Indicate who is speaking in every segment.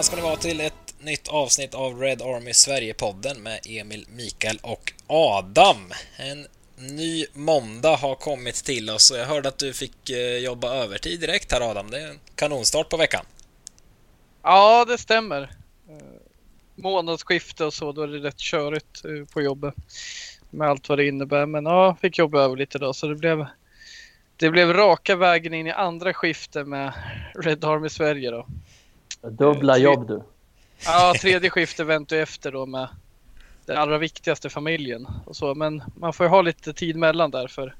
Speaker 1: välkomna ska ni vara till ett nytt avsnitt av Red Army Sverige-podden med Emil, Mikael och Adam. En ny måndag har kommit till oss och jag hörde att du fick eh, jobba övertid direkt här Adam. Det är en kanonstart på veckan.
Speaker 2: Ja, det stämmer. Eh, månadsskifte och så, då är det rätt körigt eh, på jobbet. Med allt vad det innebär. Men ja, fick jobba över lite då så det blev det blev raka vägen in i andra skiftet med Red Army Sverige då.
Speaker 3: Dubbla jobb du.
Speaker 2: Ja, tredje skiftet väntar jag efter då med den allra viktigaste familjen och så. Men man får ju ha lite tid mellan där för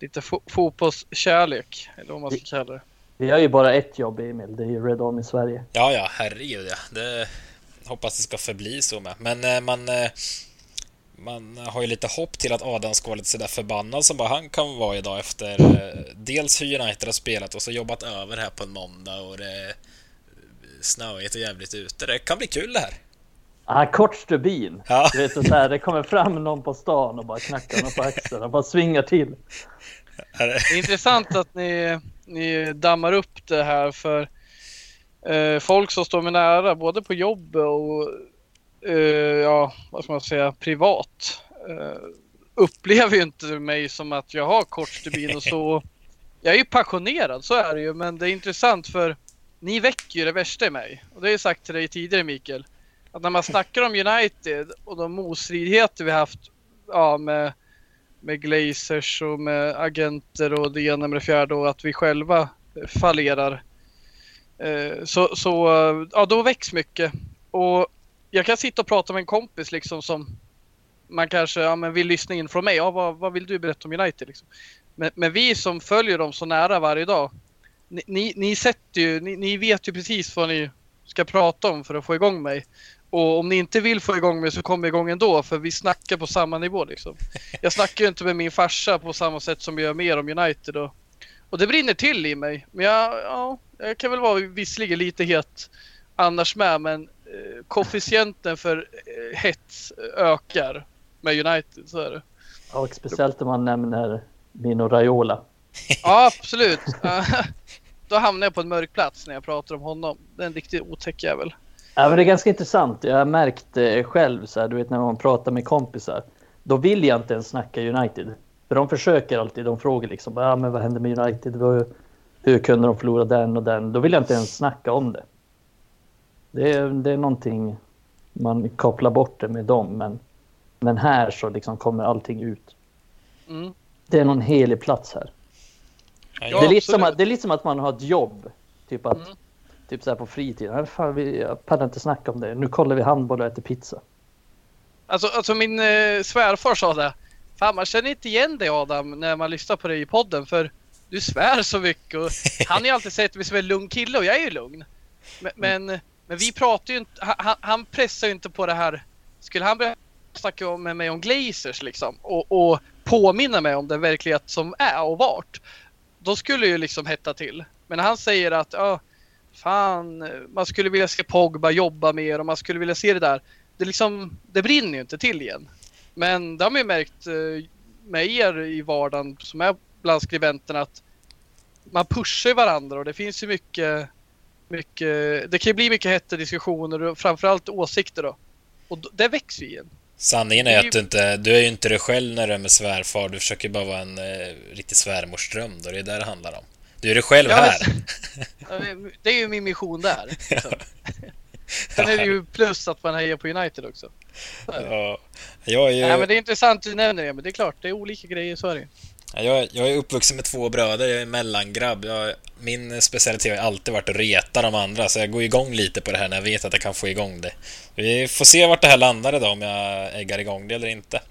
Speaker 2: lite fo fotbollskärlek eller vad man ska kalla det.
Speaker 3: Vi har ju bara ett jobb Emil, det är ju Red Army Sverige.
Speaker 1: Ja, ja, herregud ja. Det hoppas det ska förbli så med. Men eh, man, eh, man har ju lite hopp till att Adam ska vara lite sådär förbannad som bara han kan vara idag efter eh, dels hur United har spelat och så jobbat över här på en måndag och det snöigt och jävligt ute. Det kan bli kul det här.
Speaker 3: Ah, kort stubin.
Speaker 1: Ja.
Speaker 3: Du vet, så här, det kommer fram någon på stan och bara knackar honom på axeln och bara svingar till.
Speaker 2: Det är intressant att ni, ni dammar upp det här för eh, folk som står mig nära, både på jobbet och eh, ja, vad ska man säga, privat. Eh, upplever ju inte mig som att jag har kort stubin och så. Jag är ju passionerad, så är det ju, men det är intressant för ni väcker ju det värsta i mig. Och det har jag sagt till dig tidigare Mikael. Att när man snackar om United och de motstridigheter vi haft ja, med, med Glazers och med agenter och det ena med det fjärde och att vi själva fallerar. Eh, så, så ja, då väcks mycket. Och jag kan sitta och prata med en kompis liksom som man kanske ja, men vill lyssna in från mig. Ja, vad, vad vill du berätta om United? Liksom? Men, men vi som följer dem så nära varje dag ni, ni, ni sätter ju, ni, ni, vet ju precis vad ni ska prata om för att få igång mig. Och om ni inte vill få igång mig så kommer jag igång ändå för vi snackar på samma nivå liksom. Jag snackar ju inte med min farsa på samma sätt som jag gör mer om United och, och det brinner till i mig. Men jag, ja, jag kan väl vara visserligen lite het annars med men eh, koefficienten för eh, hets ökar med United, så är det.
Speaker 3: Och speciellt om man nämner Mino Raiola.
Speaker 2: Ja, absolut. Då hamnar jag på en mörk plats när jag pratar om honom. Det är en riktigt otäck jävel.
Speaker 3: Ja, men det är ganska intressant. Jag har märkt eh, själv så här, du vet när man pratar med kompisar. Då vill jag inte ens snacka United. För de försöker alltid, de frågar liksom, ja, men vad hände med United? Hur, hur kunde de förlora den och den? Då vill jag inte ens snacka om det. Det är, det är någonting man kopplar bort det med dem, men, men här så liksom kommer allting ut.
Speaker 2: Mm.
Speaker 3: Det är någon helig plats här. Det, är lite som att, det är lite som att man har ett jobb. Typ att
Speaker 2: Mm.
Speaker 3: typ så här på fritiden. "Nej, Fan, vi, jag pallar inte snacka om det. Nu kollar vi handboll och äter pizza.
Speaker 2: Alltså, alltså min eh, svärfar sa det. Fan man känner inte igen dig Adam när man lyssnar på dig i podden för du svär så mycket och han har ju alltid sett mig som en lugn kille och jag är ju lugn. Men, men, men vi pratar ju inte, han, han pressar ju inte på det här. Skulle han börja snacka med mig om Glazers liksom och, och påminna mig om den verklighet som är och vart. Då skulle ju liksom hetta till. Men när han säger att ja, fan, man skulle vilja se Pogba jobba mer och man skulle vilja se det där. Det, liksom, det brinner ju inte till igen. Men det har man ju märkt eh, med er i vardagen som är bland skribenterna att man pushar varandra och det finns ju mycket, mycket det kan ju bli mycket hetta diskussioner och framförallt åsikter då. Och det växer ju igen.
Speaker 1: Sanningen är att du inte, du är ju inte dig själv när du är med svärfar. Du försöker bara vara en eh, riktig svärmorsdröm då. Det är det det handlar om. Du är dig själv
Speaker 2: Ja,
Speaker 1: här.
Speaker 2: Ja, Det är ju min mission där. liksom. Sen är det ju plus att man hejar på United också.
Speaker 1: Ja, jag är ju...
Speaker 2: Nej men det är intressant du nämner det, men det är klart, det är olika grejer, ju.
Speaker 1: Ja, jag, jag är uppvuxen med två bröder, jag är mellangrabb. Jag, min specialitet har alltid varit att reta de andra, så jag går igång lite på det här när jag vet att jag kan få igång det. Vi får se vart det här landar idag, om jag äggar igång det eller inte.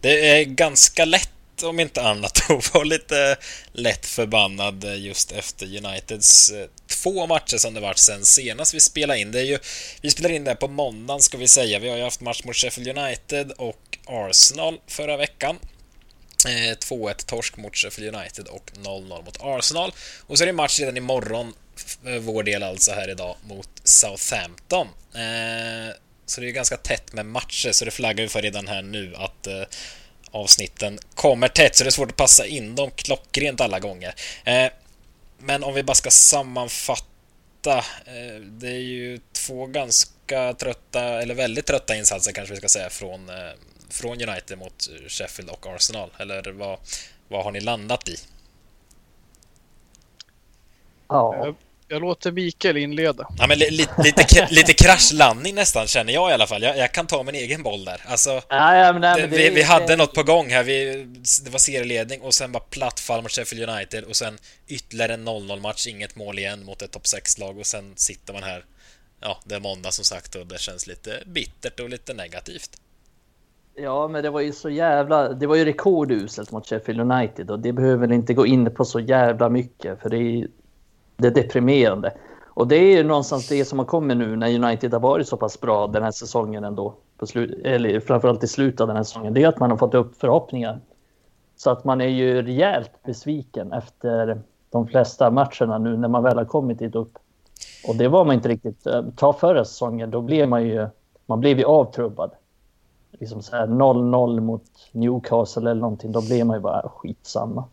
Speaker 1: Det är ganska lätt, om inte annat, att vara lite lätt förbannad just efter Uniteds eh, två matcher som det varit sen senast vi spelade in. Det är ju, vi spelar in det här på måndagen ska vi säga. Vi har ju haft match mot Sheffield United och Arsenal förra veckan. Eh, 2-1 torsk mot Sheffield United och 0-0 mot Arsenal. Och så är det match redan imorgon, för eh, vår del alltså här idag, mot Southampton. Eh, så det är ganska tätt med matcher, så det flaggar vi för redan här nu att avsnitten kommer tätt, så det är svårt att passa in dem klockrent alla gånger. Men om vi bara ska sammanfatta det är ju två ganska trötta, eller väldigt trötta insatser kanske vi ska säga, från, från United mot Sheffield och Arsenal. Eller vad, vad har ni landat i?
Speaker 2: Ja. Jag låter Mikael inleda.
Speaker 1: Ja, men li, li, lite, lite kraschlandning nästan känner jag i alla fall. Jag, jag kan ta min egen boll där. Alltså,
Speaker 3: ja, ja, men, nej,
Speaker 1: det, vi, vi hade något på gång här. Vi, det var serieledning och sen bara platt fall mot Sheffield United och sen ytterligare en 0-0 match, inget mål igen mot ett topp 6-lag och sen sitter man här. Ja, det är måndag som sagt och det känns lite bittert och lite negativt.
Speaker 3: Ja, men det var ju så jävla... Det var ju rekorduselt mot Sheffield United och det behöver inte gå in på så jävla mycket för det är det är deprimerande. Och det är ju någonstans det som har kommit nu när United har varit så pass bra den här säsongen ändå. På slut, eller framförallt i slutet av den här säsongen. Det är att man har fått upp förhoppningar. Så att man är ju rejält besviken efter de flesta matcherna nu när man väl har kommit dit upp. Och det var man inte riktigt. Ta förra säsongen, då blev man ju, man blev ju avtrubbad. Liksom så här 0-0 mot Newcastle eller någonting, då blev man ju bara skitsamma.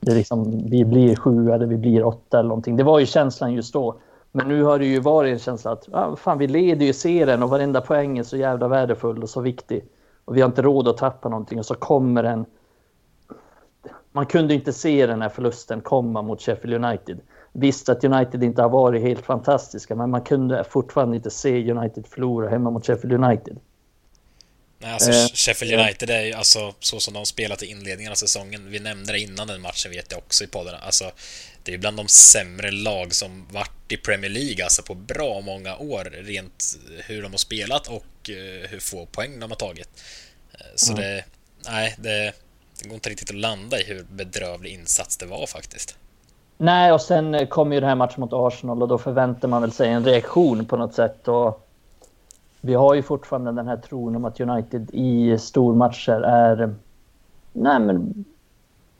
Speaker 3: Det är liksom, vi blir sju eller vi blir åtta eller någonting. Det var ju känslan just då. Men nu har det ju varit en känsla att ah, fan, vi leder ju serien och varenda poäng är så jävla värdefull och så viktig. Och vi har inte råd att tappa någonting och så kommer en... Man kunde inte se den här förlusten komma mot Sheffield United. Visst att United inte har varit helt fantastiska, men man kunde fortfarande inte se United förlora hemma mot Sheffield United.
Speaker 1: Nej, alltså eh, Sheffield United är ju alltså så som de spelat i inledningen av säsongen. Vi nämnde det innan den matchen vet jag också i podden. Alltså, det är bland de sämre lag som varit i Premier League alltså på bra många år. Rent hur de har spelat och uh, hur få poäng de har tagit. Uh, så mm. det, nej, det, det går inte riktigt att landa i hur bedrövlig insats det var faktiskt.
Speaker 3: Nej, och sen kom ju den här matchen mot Arsenal och då förväntar man väl sig en reaktion på något sätt. Och vi har ju fortfarande den här tron om att United i stormatcher är... Nej, men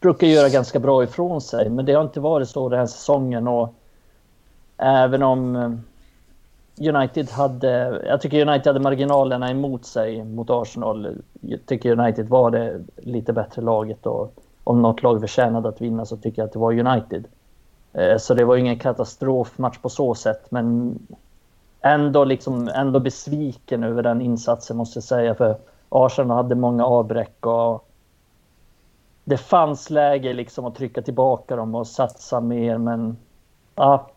Speaker 3: brukar göra ganska bra ifrån sig, men det har inte varit så den här säsongen. Och även om United hade... Jag tycker United hade marginalerna emot sig mot Arsenal. Jag tycker United var det lite bättre laget och om något lag förtjänade att vinna så tycker jag att det var United. Eh, så det var ingen katastrofmatch på så sätt, men ändå, liksom, ändå besviken över den insatsen måste jag säga. För Arsenal hade många avbräck och det fanns läge liksom att trycka tillbaka dem och satsa mer. Men ja,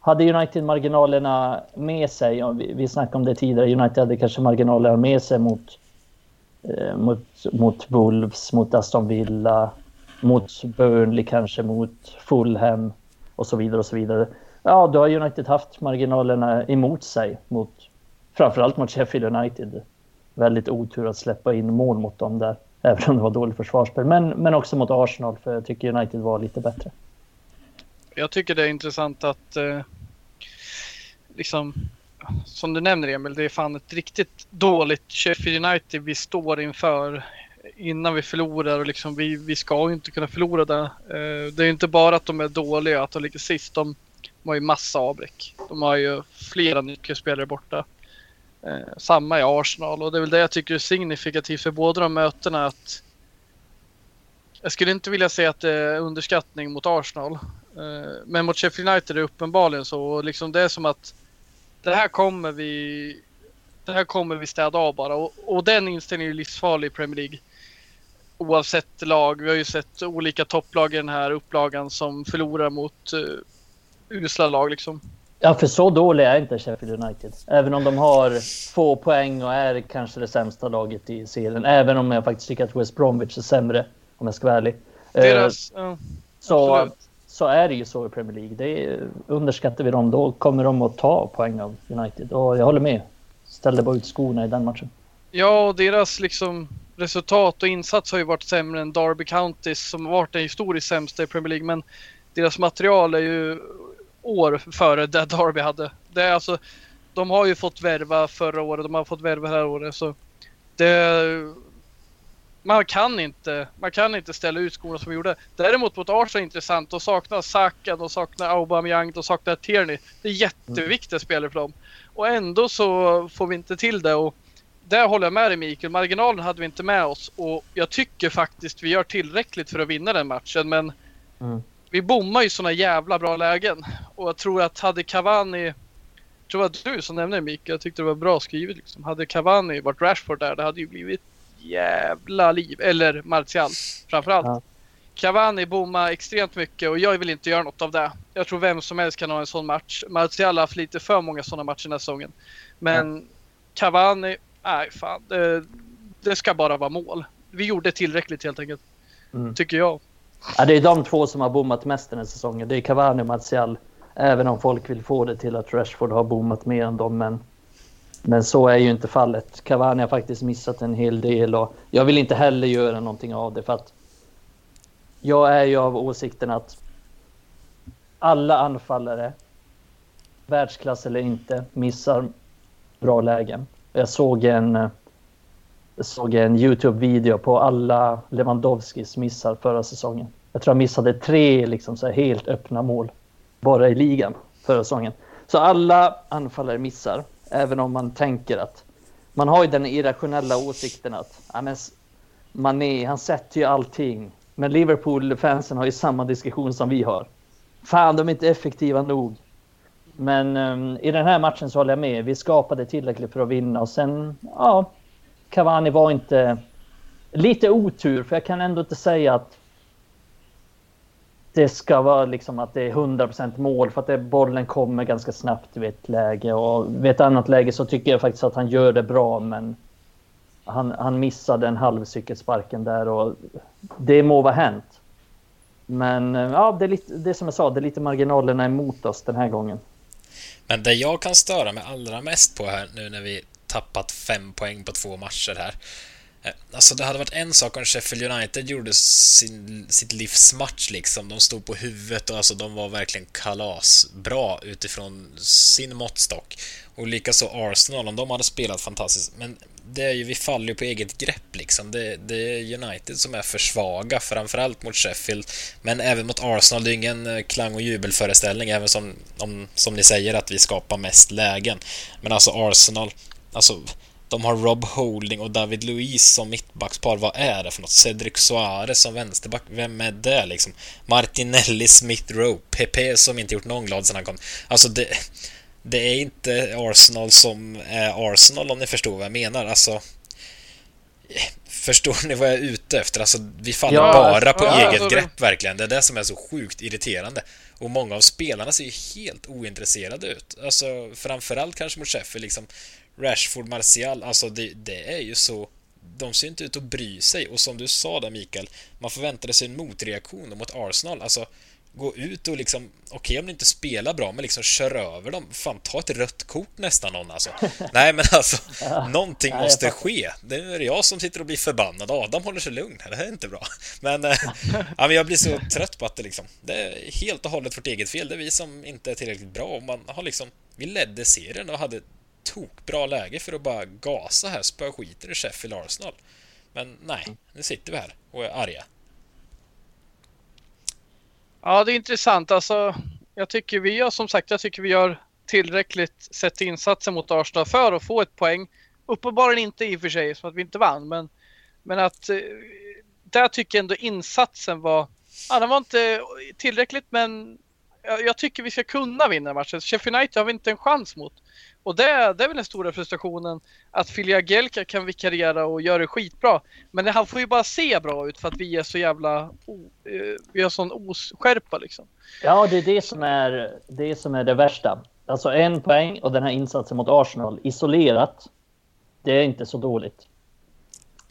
Speaker 3: hade United marginalerna med sig, och vi, vi snackade om det tidigare, United hade kanske marginalerna med sig mot, eh, mot, mot Wolves, mot Aston Villa, mot Burnley kanske, mot Fulham och så vidare och så vidare ja, då har United haft marginalerna emot sig. Mot, framförallt mot Sheffield United. Väldigt otur att släppa in mål mot dem där. Även om det var dåligt försvarsspel. Men, men också mot Arsenal, för jag tycker United var lite bättre.
Speaker 2: Jag tycker det är intressant att eh, liksom som du nämner Emil, det är fan ett riktigt dåligt Sheffield United vi står inför innan vi förlorar och liksom vi, vi ska inte kunna förlora det. Eh, det är inte bara att de är dåliga, att de ligger sist. De, de har ju massa avbräck. De har ju flera nyckelspelare borta. Eh, samma i Arsenal och det är väl det jag tycker är signifikativt för båda de mötena att jag skulle inte vilja säga att det är underskattning mot Arsenal. Eh, men mot Sheffield United är det uppenbarligen så. Och liksom det är som att det här kommer vi det här kommer vi städa av bara. Och, och den inställningen är livsfarlig i Premier League. Oavsett lag. Vi har ju sett olika topplag i den här upplagan som förlorar mot eh, usla lag liksom.
Speaker 3: Ja, för så dåliga är inte Sheffield United. Även om de har få poäng och är kanske det sämsta laget i serien. Även om jag faktiskt tycker att West Bromwich är sämre, om jag ska vara ärlig.
Speaker 2: Deras, uh, ja,
Speaker 3: så, så är det ju så i Premier League. Det är, underskattar vi dem, då kommer de att ta poäng av United. Och jag håller med. Ställde bara ut skorna i den matchen.
Speaker 2: Ja, och deras liksom resultat och insats har ju varit sämre än Derby Counties som har varit den historiskt sämsta i Premier League. Men deras material är ju år före det Derby hade. Det är alltså, de har ju fått värva förra året, de har fått värva det här året. Så det, man, kan inte, man kan inte ställa ut skorna som vi gjorde. Däremot mot Arsenal är intressant. De saknar Saka, de saknar Aubameyang, de saknar Tierney. Det är jätteviktiga mm. spelare för dem. Och ändå så får vi inte till det. Och där håller jag med dig Mikael. Marginalen hade vi inte med oss och jag tycker faktiskt vi gör tillräckligt för att vinna den matchen. Men mm vi bommar ju sådana jävla bra lägen. Och jag tror att hade Cavani, jag tror var du som nämnde Mikael, jag tyckte det var bra skrivet liksom. Hade Cavani varit Rashford där, det hade ju blivit jävla liv. Eller Martial framförallt. Ja. Cavani bommar extremt mycket och jag vill inte göra något av det. Jag tror vem som helst kan ha en sån match. Martial har haft lite för många sådana matcher den här säsongen. Men ja. Cavani, nej fan. Det, det, ska bara vara mål. Vi gjorde tillräckligt helt enkelt. Mm. Tycker jag.
Speaker 3: Ja, det är de två som har bommat mest den här säsongen. Det är Cavani och Martial. Även om folk vill få det till att Rashford har bommat mer än dem. Men, men så är ju inte fallet. Cavani har faktiskt missat en hel del och jag vill inte heller göra någonting av det för att jag är ju av åsikten att alla anfallare, världsklass eller inte, missar bra lägen. Jag såg en, eh, såg en Youtube-video på alla Lewandowskis missar förra säsongen. Jag tror han missade tre liksom så helt öppna mål bara i ligan förra säsongen. Så alla anfallare missar, även om man tänker att man har ju den irrationella åsikten att ja, men Mané, han sätter ju allting. Men Liverpool-fansen har ju samma diskussion som vi har. Fan, de är inte effektiva nog. Men um, i den här matchen så håller jag med. Vi skapade tillräckligt för att vinna och sen, ja, Cavani var inte... Lite otur, för jag kan ändå inte säga att det ska vara liksom att det är 100% mål för att det, bollen kommer ganska snabbt vid ett läge och vid ett annat läge så tycker jag faktiskt att han gör det bra men han, han missade en halv cykelsparken där och det må vara hänt. Men eh, ja, det är lite, det som jag sa, det är lite marginalerna emot oss den här gången.
Speaker 1: Men det jag kan störa mig allra mest på här nu när vi tappat fem poäng på två matcher här eh, alltså det hade varit en sak om Sheffield United gjorde sin, sitt livsmatch liksom. De stod på huvudet och alltså de var verkligen kalasbra utifrån sin måttstock. Och likaså Arsenal, om de hade spelat fantastiskt. Men det är ju, vi faller ju på eget grepp liksom. Det, det är United som är för svaga, framförallt mot Sheffield. Men även mot Arsenal, det är ingen eh, klang och jubelföreställning, även som, om, som ni säger att vi skapar mest lägen. Men alltså Arsenal, alltså de har Rob Holding och David Luiz som mittbackspar. Vad är det för något? Cedric Suarez som vänsterback. Vem är det liksom? Martinelli, Smith Rowe, Pepe som inte gjort någon glad sedan han kom. Alltså det, det är inte Arsenal som är Arsenal om ni förstår vad jag menar. Alltså Förstår ni vad jag är ute efter? Alltså, vi faller ja, bara på ja, eget alltså, grepp verkligen. Det är det som är så sjukt irriterande. Och många av spelarna ser ju helt ointresserade ut. Alltså, framförallt kanske mot Sheffield liksom. Rashford, Martial, alltså det, det är ju så de ser inte ut att bry sig och som du sa där Mikael, man förväntade sig en motreaktion mot Arsenal. Alltså, gå ut och liksom, okej okay, om ni inte spelar bra, men liksom kör över dem. Fan, ta ett rött kort nästan någon alltså. Nej, men alltså, någonting måste ske. Det är jag som sitter och blir förbannad. Adam håller sig lugn. Det här är inte bra. Men, äh, ja, men jag blir så trött på att det liksom, det är helt och hållet vårt eget fel. Det är vi som inte är tillräckligt bra och man har liksom, vi ledde serien och hade tokbra läge för att bara gasa här, spöa skiten i Sheffield Arsenal. Men nej, nu sitter vi här och är arga.
Speaker 2: Ja, det är intressant. Alltså, jag tycker vi gör, som sagt, jag tycker vi gör tillräckligt sett insatser mot Arsenal för att få ett poäng. Uppenbarligen inte i och för sig, som att vi inte vann, men, men att eh, där tycker jag ändå insatsen var, ja, den var inte tillräckligt, men jag, jag tycker vi ska kunna vinna matchen. Sheffield United har vi inte en chans mot. Och det, det är väl den stora frustrationen att Filia Gelka kan vikariera och göra det skitbra. Men han får ju bara se bra ut för att vi är så jävla... O, eh, vi har sån oskärpa liksom.
Speaker 3: Ja, det är det som är det, som är det värsta. Alltså en poäng och den här insatsen mot Arsenal isolerat. Det är inte så dåligt.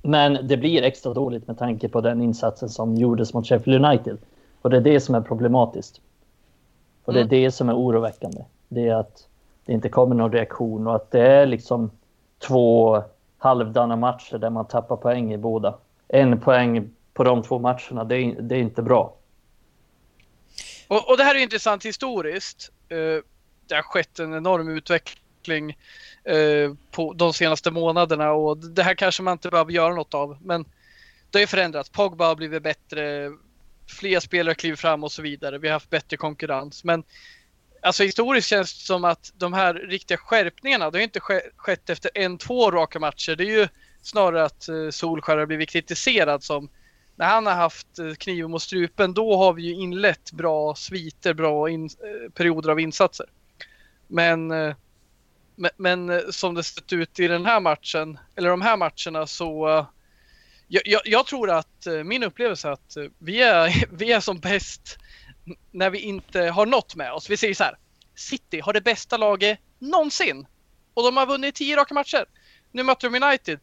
Speaker 3: Men det blir extra dåligt med tanke på den insatsen som gjordes mot Sheffield United. Och det är det som är problematiskt. Och det är mm. det som är oroväckande. Det är att det inte kommer någon reaktion och att det är liksom två halvdana matcher där man tappar poäng i båda. En poäng på de två matcherna, det är, det är inte bra.
Speaker 2: Och, och, det här är intressant historiskt. Eh, det har skett en enorm utveckling eh, på de senaste månaderna och det här kanske man inte behöver göra något av. Men det har förändrats. Pogba har blivit bättre, fler spelare kliver fram och så vidare. Vi har haft bättre konkurrens. Men Alltså historiskt känns det som att de här riktiga skärpningarna, det har inte skett efter en, två raka matcher. Det är ju snarare att eh, Solskär har blivit kritiserad som när han har haft eh, kniven mot strupen, då har vi ju inlett bra sviter, bra in, eh, perioder av insatser. Men, men, men, som det sett ut i den här matchen, eller de här matcherna så jag, jag, jag tror att min upplevelse är att vi är, vi är som bäst när vi inte har något med oss. Vi säger så här. City har det bästa laget någonsin. Och de har vunnit tio raka matcher. Nu möter de United.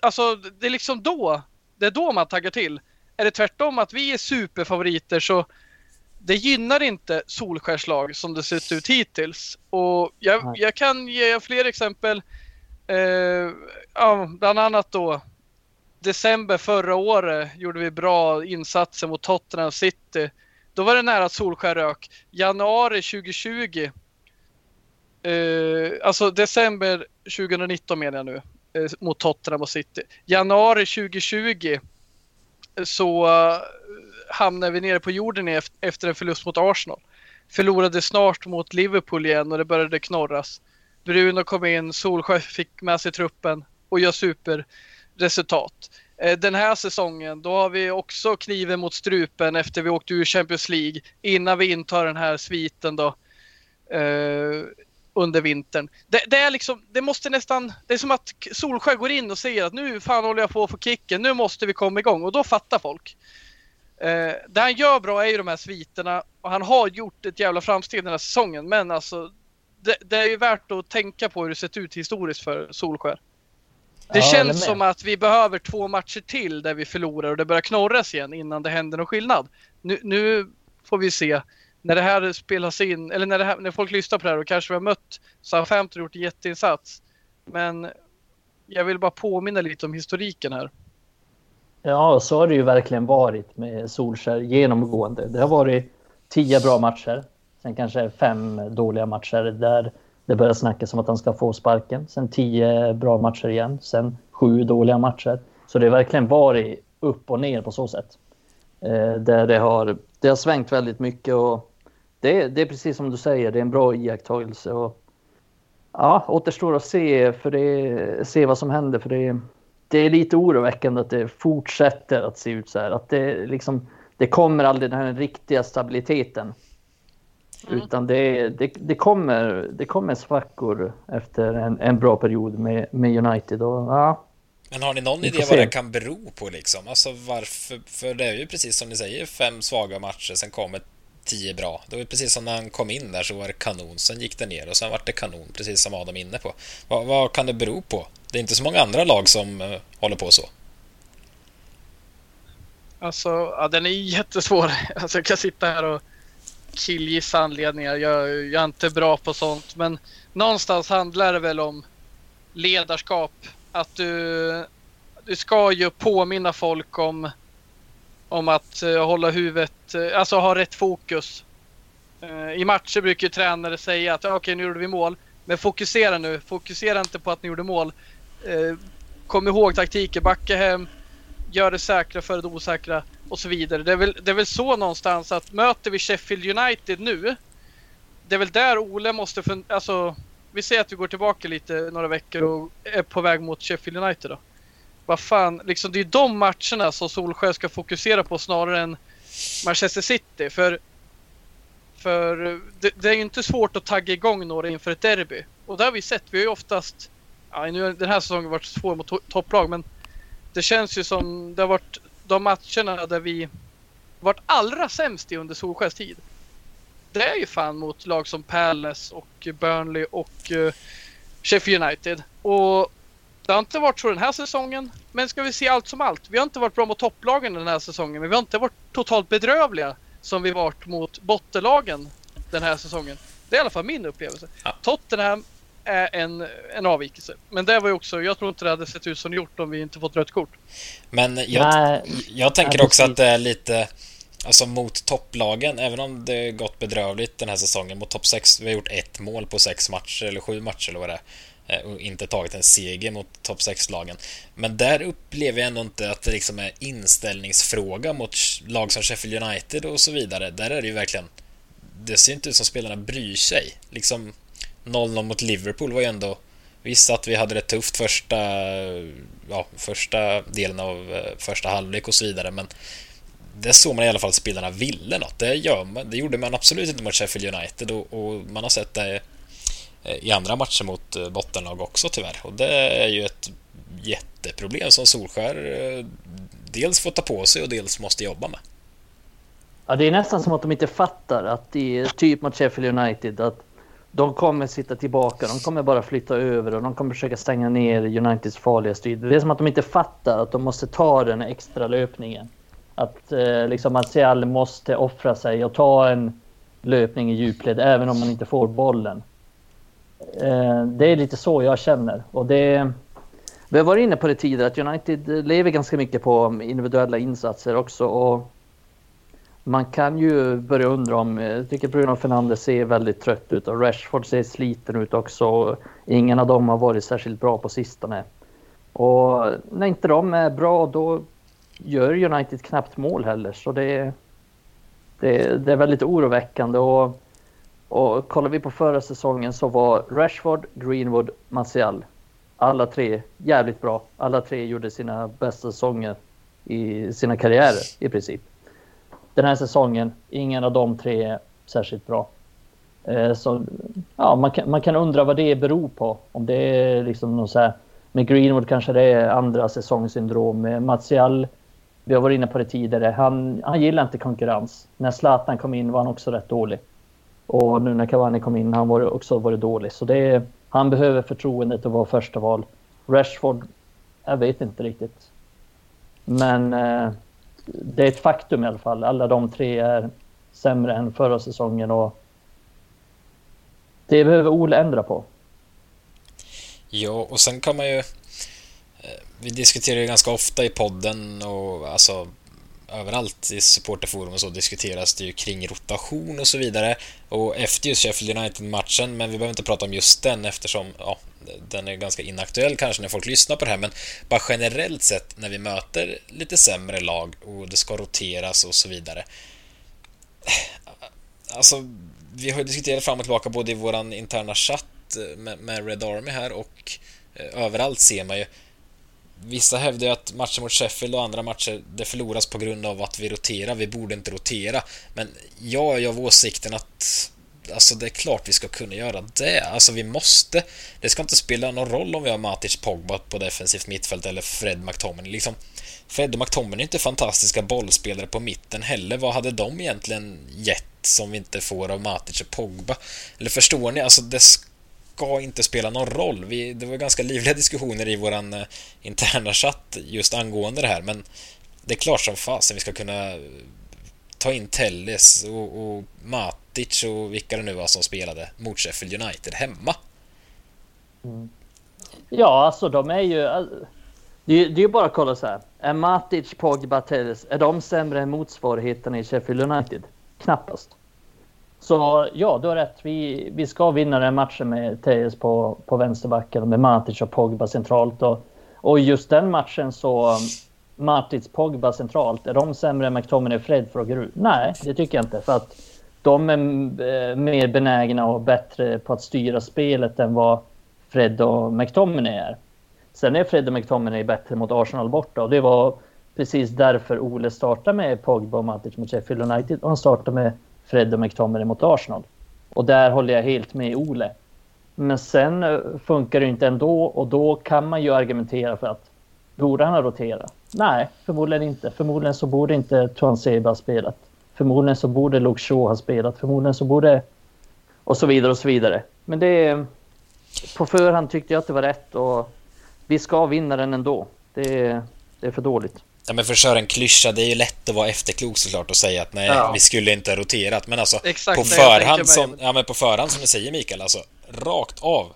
Speaker 2: Alltså det är liksom då det är då man taggar till. Är det tvärtom att vi är superfavoriter så det gynnar inte Solskärslag som det sett ut hittills. Och jag, jag kan ge fler exempel. Eh, ja, bland annat då december förra året gjorde vi bra insatser mot Tottenham City. Då var det nära att Solskär rök. Januari 2020. Eh, alltså december 2019 menar jag nu. Eh, mot Tottenham och City. Januari 2020 eh, så uh, hamnade vi nere på jorden efter en förlust mot Arsenal. Förlorade snart mot Liverpool igen och det började knorras. Bruno kom in, Solskjaer fick med sig truppen och gör superresultat. Eh, den här säsongen, då har vi också kniven mot strupen efter vi åkte ur Champions League innan vi intar den här sviten då eh, under vintern. Det, det, är liksom, det måste nästan, det är som att Solskär går in och säger att nu fan håller jag på att få kicken, nu måste vi komma igång och då fattar folk. Eh, det han gör bra är ju de här sviterna och han har gjort ett jävla framsteg den här säsongen men alltså det, det är ju värt att tänka på hur det sett ut historiskt för Solskär. Det ja, känns som att vi behöver två matcher till där vi förlorar och det börjar knorras igen innan det händer någon skillnad. Nu, nu får vi se när det här spelas in, eller när, här, när folk lyssnar på det här och kanske vi har mött Southampton och gjort en jätteinsats. Men jag vill bara påminna lite om historiken här.
Speaker 3: Ja, så har det ju verkligen varit med Solskär genomgående. Det har varit tio bra matcher, sen kanske fem dåliga matcher där det börjar snackas om att han ska få sparken. Sen tio bra matcher igen, sen sju dåliga matcher. Så det har verkligen varit upp och ner på så sätt. Eh, där det har, det har svängt väldigt mycket och det, det är precis som du säger, det är en bra iakttagelse. Och, ja, återstår att se, för det, se vad som händer. För det, det är lite oroväckande att det fortsätter att se ut så här. Att det, liksom, det kommer aldrig den här riktiga stabiliteten. Mm. Utan det, det, det, kommer, det kommer svackor efter en, en bra period med, med United. Och, ja,
Speaker 1: men har ni någon idé vad det kan bero på liksom? Alltså varför? För det är ju precis som ni säger, fem svaga matcher, sen kommer tio bra. Det var precis som när han kom in där så var det kanon, sen gick det ner och sen var det kanon, precis som Adam är inne på. Vad, vad kan det bero på? Det är inte så många andra lag som uh, håller på så.
Speaker 2: Alltså, ja, den är jättesvår. Alltså, jag kan sitta här och killgissa anledningar. Jag, jag är inte bra på sånt, men någonstans handlar det väl om ledarskap. Att du, du ska ju påminna folk om om att uh, hålla huvudet, uh, alltså ha rätt fokus. Uh, I matcher brukar ju tränare säga att okej okay, nu gjorde vi mål, men fokusera nu, fokusera inte på att ni gjorde mål. kom ihåg taktiken, backa hem, gör det säkra för det osäkra och så vidare. Det är, väl, det är väl så någonstans att möter vi Sheffield United nu, det är väl där Ole måste fundera, alltså vi säger att vi går tillbaka lite några veckor och är på väg mot Sheffield United då vad fan, liksom det är de matcherna som Solskjaer ska fokusera på snarare än Manchester City. För, för det, det är ju inte svårt att tagga igång några inför ett derby. Och det har vi sett. Vi har ju oftast, ja, nu har den här säsongen varit svår mot to topplag, men det känns ju som det har varit de matcherna där vi varit allra sämst i under Solskjaers tid. Det är ju fan mot lag som Palace och Burnley och uh, Sheffield United. Och det har inte varit så den här säsongen. Men ska vi se allt som allt. Vi har inte varit bra mot topplagen den här säsongen. Men vi har inte varit totalt bedrövliga som vi varit mot bottenlagen den här säsongen. Det är i alla fall min upplevelse. Ja. Tottenham är en, en avvikelse. Men det var ju också, jag tror inte det hade sett ut som det gjort om vi inte fått rött kort.
Speaker 1: Men jag, jag tänker också att det är lite Alltså mot topplagen, även om det gått bedrövligt den här säsongen mot topp 6. Vi har gjort ett mål på sex matcher eller sju matcher eller vad det är. Eh, och inte tagit en seger mot topp 6-lagen. Men där upplever jag ändå inte att det liksom är inställningsfråga mot lag som Sheffield United och så vidare. Där är det ju verkligen... Det ser inte ut som spelarna bryr sig. Liksom 0-0 mot Liverpool var ju ändå Visst att vi hade det tufft första, ja, första delen av eh, första halvlek och så vidare, men det såg man i alla fall att spelarna ville något. Det, gör man, det gjorde man absolut inte mot Sheffield United och, och man har sett det eh, i andra matcher mot eh, bottenlag också tyvärr. Och det är ju ett jätteproblem som Solskär dels får ta på sig och dels måste jobba med.
Speaker 3: Ja, det är nästan som att de inte fattar att det är typ mot Sheffield United att de kommer sitta tillbaka, de kommer bara flytta över och de kommer försöka stänga ner Uniteds farliga strid. Det är som att de inte fattar att de måste ta den extra löpningen. Att eh, liksom Martial måste offra sig och ta en löpning i djupled även om man inte får bollen. Eh, det är lite så jag känner och det vi har varit inne på det tidigare att United lever ganska mycket på individuella insatser också. Och man kan ju börja undra om, eh, jag tycker Bruno Fernandes ser väldigt trött ut och Rashford ser sliten ut också. Ingen av dem har varit särskilt bra på sistone. Och när inte de är bra då gör United knappt mål heller. Så det, det, det är väldigt oroväckande. Och, och kollar vi på förra säsongen så var Rashford, Greenwood, Martial alla tre jävligt bra. Alla tre gjorde sina bästa säsonger i sina karriärer i princip. Den här säsongen, ingen av de tre är särskilt bra. Eh, så ja, man kan, man kan undra vad det beror på. Om det är liksom någon så här, med Greenwood kanske det är andra säsongssyndrom. Med Martial, vi har varit inne på det tidigare, han, han gillar inte konkurrens. När Zlatan kom in var han också rätt dålig. Och nu när Cavani kom in har han också varit dålig. Så det är han behöver förtroendet att vara första val. Rashford, jag vet inte riktigt. Men eh, det är ett faktum i alla fall. Alla de tre är sämre än förra säsongen och det behöver Ole ändra på.
Speaker 1: Ja, och sen kan man ju... Eh, vi diskuterar ju ganska ofta i podden och alltså överallt i supporterforum och så diskuteras det ju kring rotation och så vidare. Och efter just Sheffield United-matchen, men vi behöver inte prata om just den eftersom ja, den är ganska inaktuell kanske när folk lyssnar på det här, men bara generellt sett när vi möter lite sämre lag och det ska roteras och så vidare. Alltså, vi har ju diskuterat fram och tillbaka både i våran interna chatt eh, med, Red Army här och eh, överallt ser man ju Vissa hävdar ju att matcher mot Sheffield och andra matcher det förloras på grund av att vi roterar. Vi borde inte rotera. Men jag är av åsikten att Alltså det är klart vi ska kunna göra det. Alltså vi måste. Det ska inte spela någon roll om vi har Matic Pogba på defensivt mittfält eller Fred McTominay. Liksom, Fred och McTominay är inte fantastiska bollspelare på mitten heller. Vad hade de egentligen gett som vi inte får av Matic och Pogba? Eller förstår ni? Alltså det ska inte spela någon roll. Vi, det var ganska livliga diskussioner i våran eh, interna chatt just angående det här, men det är klart som fasen vi ska kunna ta in Telles och, och Matic och vilka det nu var som spelade mot Sheffield United hemma.
Speaker 3: Mm. Ja, alltså de är ju... Det är, ju bara att kolla så här. Är Matic, Pogba, Telles, är de sämre än motsvarigheterna i Sheffield United? Knappast. Så ja, du har rätt. Vi, vi ska vinna den matchen med Tejes på, på vänsterbacken och med Matic och Pogba centralt. Och, och just den matchen så Matic, Pogba centralt, är de sämre än McTominay och Fred frågar du? Nej, det tycker jag inte. För att de är eh, mer benägna och bättre på att styra spelet än vad Fred och McTominay är. Sen är Fred och McTominay bättre mot Arsenal borta och det var precis därför Ole startade med Pogba och Matic mot Sheffield United och han startade med Fred och McTominay mot Arsenal. Och där håller jag helt med Ole. Men sen eh, funkar det inte ändå och då kan man ju argumentera för att borde han ha roterat? Nej, förmodligen inte. Förmodligen så borde inte Tuan Seba ha spelat. Förmodligen så borde Luke Shaw ha spelat. Förmodligen så borde... Och så vidare och så vidare. Men det... På förhand tyckte jag att det var rätt och vi ska vinna den ändå. Det, det är för dåligt.
Speaker 1: Ja, men för att köra en klyscha, det är ju lätt att vara efterklok såklart och säga att nej, ja. vi skulle inte ha roterat. Men alltså, Exakt, på, förhand som, ja, men på förhand som du säger Mikael, alltså rakt av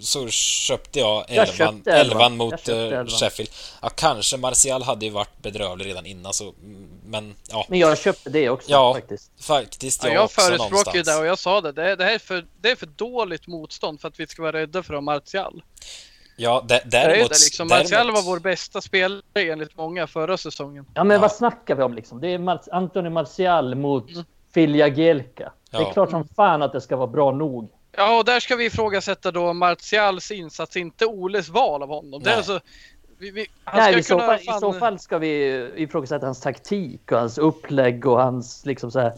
Speaker 1: så köpte jag elvan, jag elvan mot eh, elvan. Sheffield. Ja, kanske Martial hade ju varit bedrövlig redan innan så, men ja.
Speaker 3: Men jag köpte det också ja, faktiskt.
Speaker 1: Faktiskt,
Speaker 2: jag, ja, jag förespråkar ju det och jag sa det. Det, det här är för, det är för dåligt motstånd för att vi ska vara rädda för Martial.
Speaker 1: Ja, däremot... Det
Speaker 2: är det liksom. Martial var vår bästa spelare enligt många förra säsongen.
Speaker 3: Ja, men ja. vad snackar vi om liksom? Det är Mar Anthony Martial mot mm. Filja Gelka. Ja. Det är klart som fan att det ska vara bra nog
Speaker 2: Ja, och där ska vi ifrågasätta då Martials insats, inte Oles val av honom. Det är alltså,
Speaker 3: vi, vi, Nej, i så, fall, fan... i så fall ska vi ifrågasätta hans taktik och hans upplägg och hans liksom så här,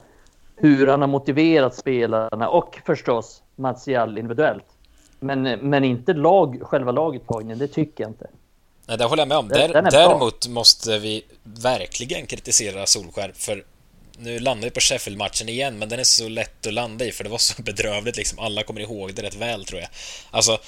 Speaker 3: hur han har motiverat spelarna och förstås Martial individuellt. Men, men inte lag, själva laguttagningen, det tycker jag inte.
Speaker 1: Nej, det håller jag med om. Där, däremot måste vi verkligen kritisera Solskär för nu landar vi på Sheffield-matchen igen, men den är så lätt att landa i för det var så bedrövligt liksom. Alla kommer ihåg det rätt väl tror jag. Alltså,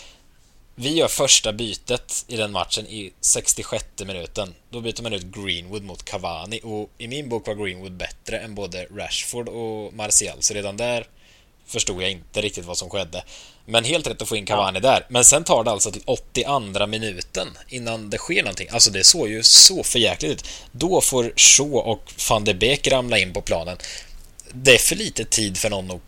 Speaker 1: vi gör första bytet i den matchen i 66 minuten. Då byter man ut Greenwood mot Cavani och i min bok var Greenwood bättre än både Rashford och Martial, så redan där förstod jag inte riktigt vad som skedde. Men helt rätt att få in Cavani ja. där. Men sen tar det alltså till 82 minuten innan det sker någonting. Alltså det såg ju så förjäkligt ut. Då får Shaw och van de Beek ramla in på planen. Det är för lite tid för någon att...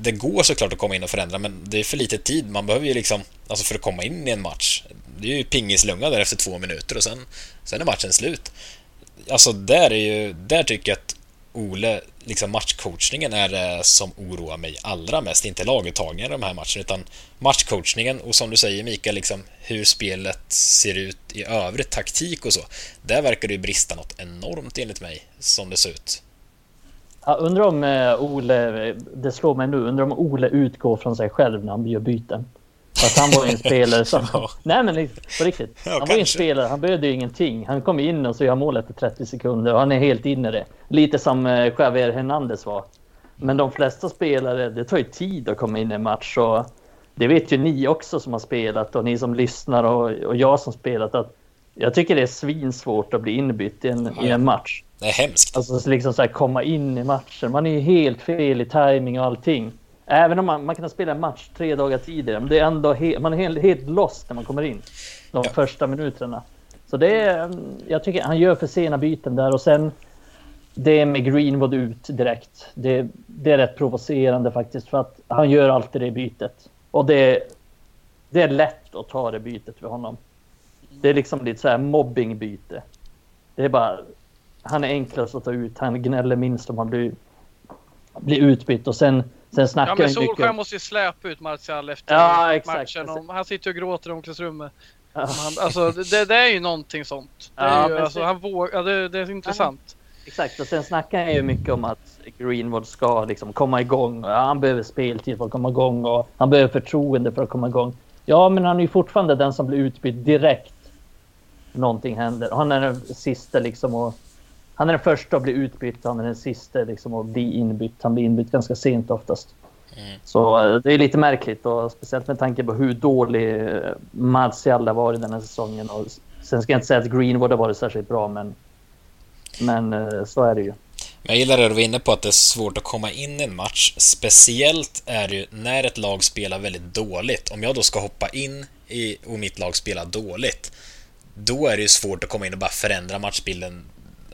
Speaker 1: Det går såklart att komma in och förändra, men det är för lite tid. Man behöver ju liksom... Alltså för att komma in i en match. Det är ju pingislunga där efter två minuter och sen, sen är matchen slut. Alltså där är ju... Där tycker jag att Ole, liksom matchcoachningen är det som oroar mig allra mest. Inte laguttagningen i de här matcherna, utan matchcoachningen och som du säger Mikael, liksom hur spelet ser ut i övrigt, taktik och så. Där verkar det ju brista något enormt enligt mig, som det ser ut.
Speaker 3: Jag undrar om eh, Ole, det slår mig nu, undrar om Ole utgår från sig själv när han gör byten. Att han var en spelare som... ja. Nej men på riktigt. Ja, han kanske. var en spelare, han behövde ju ingenting. Han kom in och så gör mål efter 30 sekunder och han är helt inne i det. Lite som eh, Javier Hernandez var. Men de flesta spelare, det tar ju tid att komma in i en match och det vet ju ni också som har spelat och ni som lyssnar och, och jag som spelat att jag tycker det är svinsvårt att bli inbytt i en, i en match.
Speaker 1: Det är hemskt.
Speaker 3: Alltså liksom så här, komma in i matchen. Man är ju helt fel i timing och allting. Även om man, man kan spela en match tre dagar tidigare, men det är ändå he, man är helt, helt lost när man kommer in. De ja. första minuterna. Så det är, jag tycker han gör för sena byten där och sen det med Greenwood ut direkt. Det, det är rätt provocerande faktiskt för att han gör alltid det bytet. Och det, det är lätt att ta det bytet för honom. Det är liksom lite så här mobbingbyte. Det är bara, han är enklast att ta ut, han gnäller minst om han blir, blir utbytt och sen Sen snackar
Speaker 2: ja, men Solskjaer måste ju släpa ut Martial efter ja, exakt. matchen. Om, han sitter och gråter i omklädningsrummet. Ja. Han, alltså, det, det, är ju någonting sånt. Det är, ju, alltså, han våg, ja, det, det, är intressant.
Speaker 3: Exakt, och sen snackar han ju mycket om att Greenwood ska liksom komma igång. Ja, han behöver speltid för att komma igång och han behöver förtroende för att komma igång. Ja, men han är ju fortfarande den som blir utbytt direkt. Någonting händer. Han är den sista liksom och han är den första att bli utbytt, han är den sista liksom, att bli inbytt. Han blir inbytt ganska sent oftast. Mm. Så eh, det är lite märkligt och speciellt med tanke på hur dålig eh, Martial har varit den här säsongen. Och sen ska jag inte säga att Greenwood har varit särskilt bra, men, men eh, så är det ju.
Speaker 1: Jag gillar det du var inne på att det är svårt att komma in i en match. Speciellt är det ju när ett lag spelar väldigt dåligt. Om jag då ska hoppa in i, och mitt lag spelar dåligt, då är det ju svårt att komma in och bara förändra matchbilden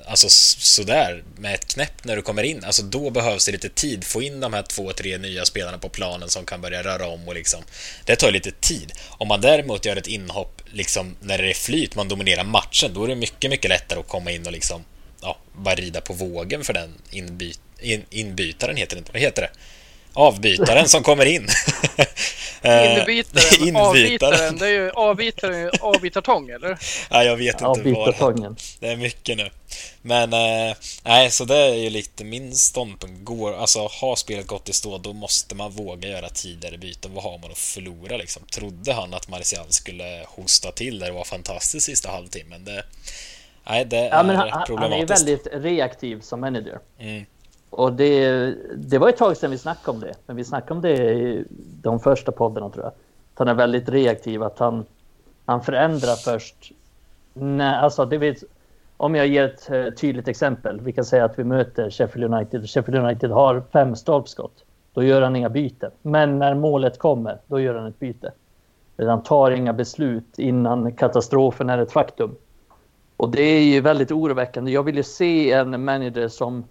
Speaker 1: alltså sådär med ett knäpp när du kommer in. Alltså då behövs det lite tid. Få in de här två, tre nya spelarna på planen som kan börja röra om och liksom. Det tar lite tid. Om man däremot gör ett inhopp liksom när det är flyt, man dominerar matchen, då är det mycket, mycket lättare att komma in och liksom ja, bara rida på vågen för den inby in, inbytaren heter det inte. Vad heter det? Avbytaren som kommer in.
Speaker 2: Inbytaren, Inbytaren. avbytaren, det är ju avbytaren, avbytartång eller?
Speaker 1: Ja, jag vet inte vad det är mycket nu. Men eh, nej, så det är ju lite min ståndpunkt. Går, alltså har spelet gått i stå, då måste man våga göra tidigare byten. Vad har man att förlora liksom? Trodde han att Marcial skulle hosta till där det var fantastiskt sista halvtimmen? Det, nej, det ja, är
Speaker 3: han, problematiskt. Han är väldigt reaktiv som manager. Mm. Och det, det var ett tag sedan vi snackade om det, men vi snackade om det i de första poddarna tror jag. Att han är väldigt reaktiv, att han, han förändrar först. Nej, alltså det vet, om jag ger ett eh, tydligt exempel. Vi kan säga att vi möter Sheffield United. Sheffield United har fem stolpskott. Då gör han inga byten. Men när målet kommer, då gör han ett byte. Han tar inga beslut innan katastrofen är ett faktum. Och det är ju väldigt oroväckande. Jag vill ju se en manager som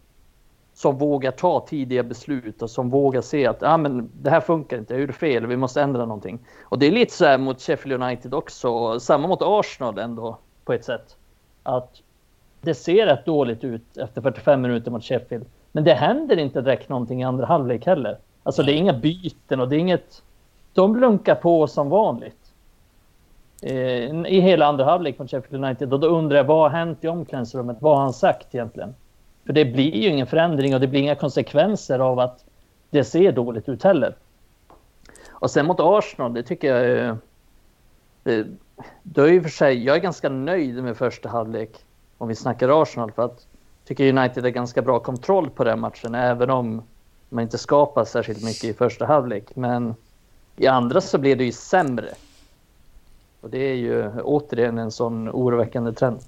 Speaker 3: som vågar ta tidiga beslut och som vågar se att ah, men det här funkar inte, jag gjorde fel, vi måste ändra någonting. Och det är lite så här mot Sheffield United också, samma mot Arsenal ändå på ett sätt. Att det ser rätt dåligt ut efter 45 minuter mot Sheffield, men det händer inte direkt någonting i andra halvlek heller. Alltså det är inga byten och det är inget... De lunkar på som vanligt. Eh, I hela andra halvlek mot Sheffield United. Och då undrar jag vad har hänt i omklädningsrummet? Vad har han sagt egentligen? För det blir ju ingen förändring och det blir inga konsekvenser av att det ser dåligt ut heller. Och sen mot Arsenal, det tycker jag... Det, då är ju för sig, jag är ganska nöjd med första halvlek om vi snackar Arsenal för att jag tycker United har ganska bra kontroll på den matchen även om man inte skapar särskilt mycket i första halvlek. Men i andra så blir det ju sämre. Och det är ju återigen en sån oroväckande trend.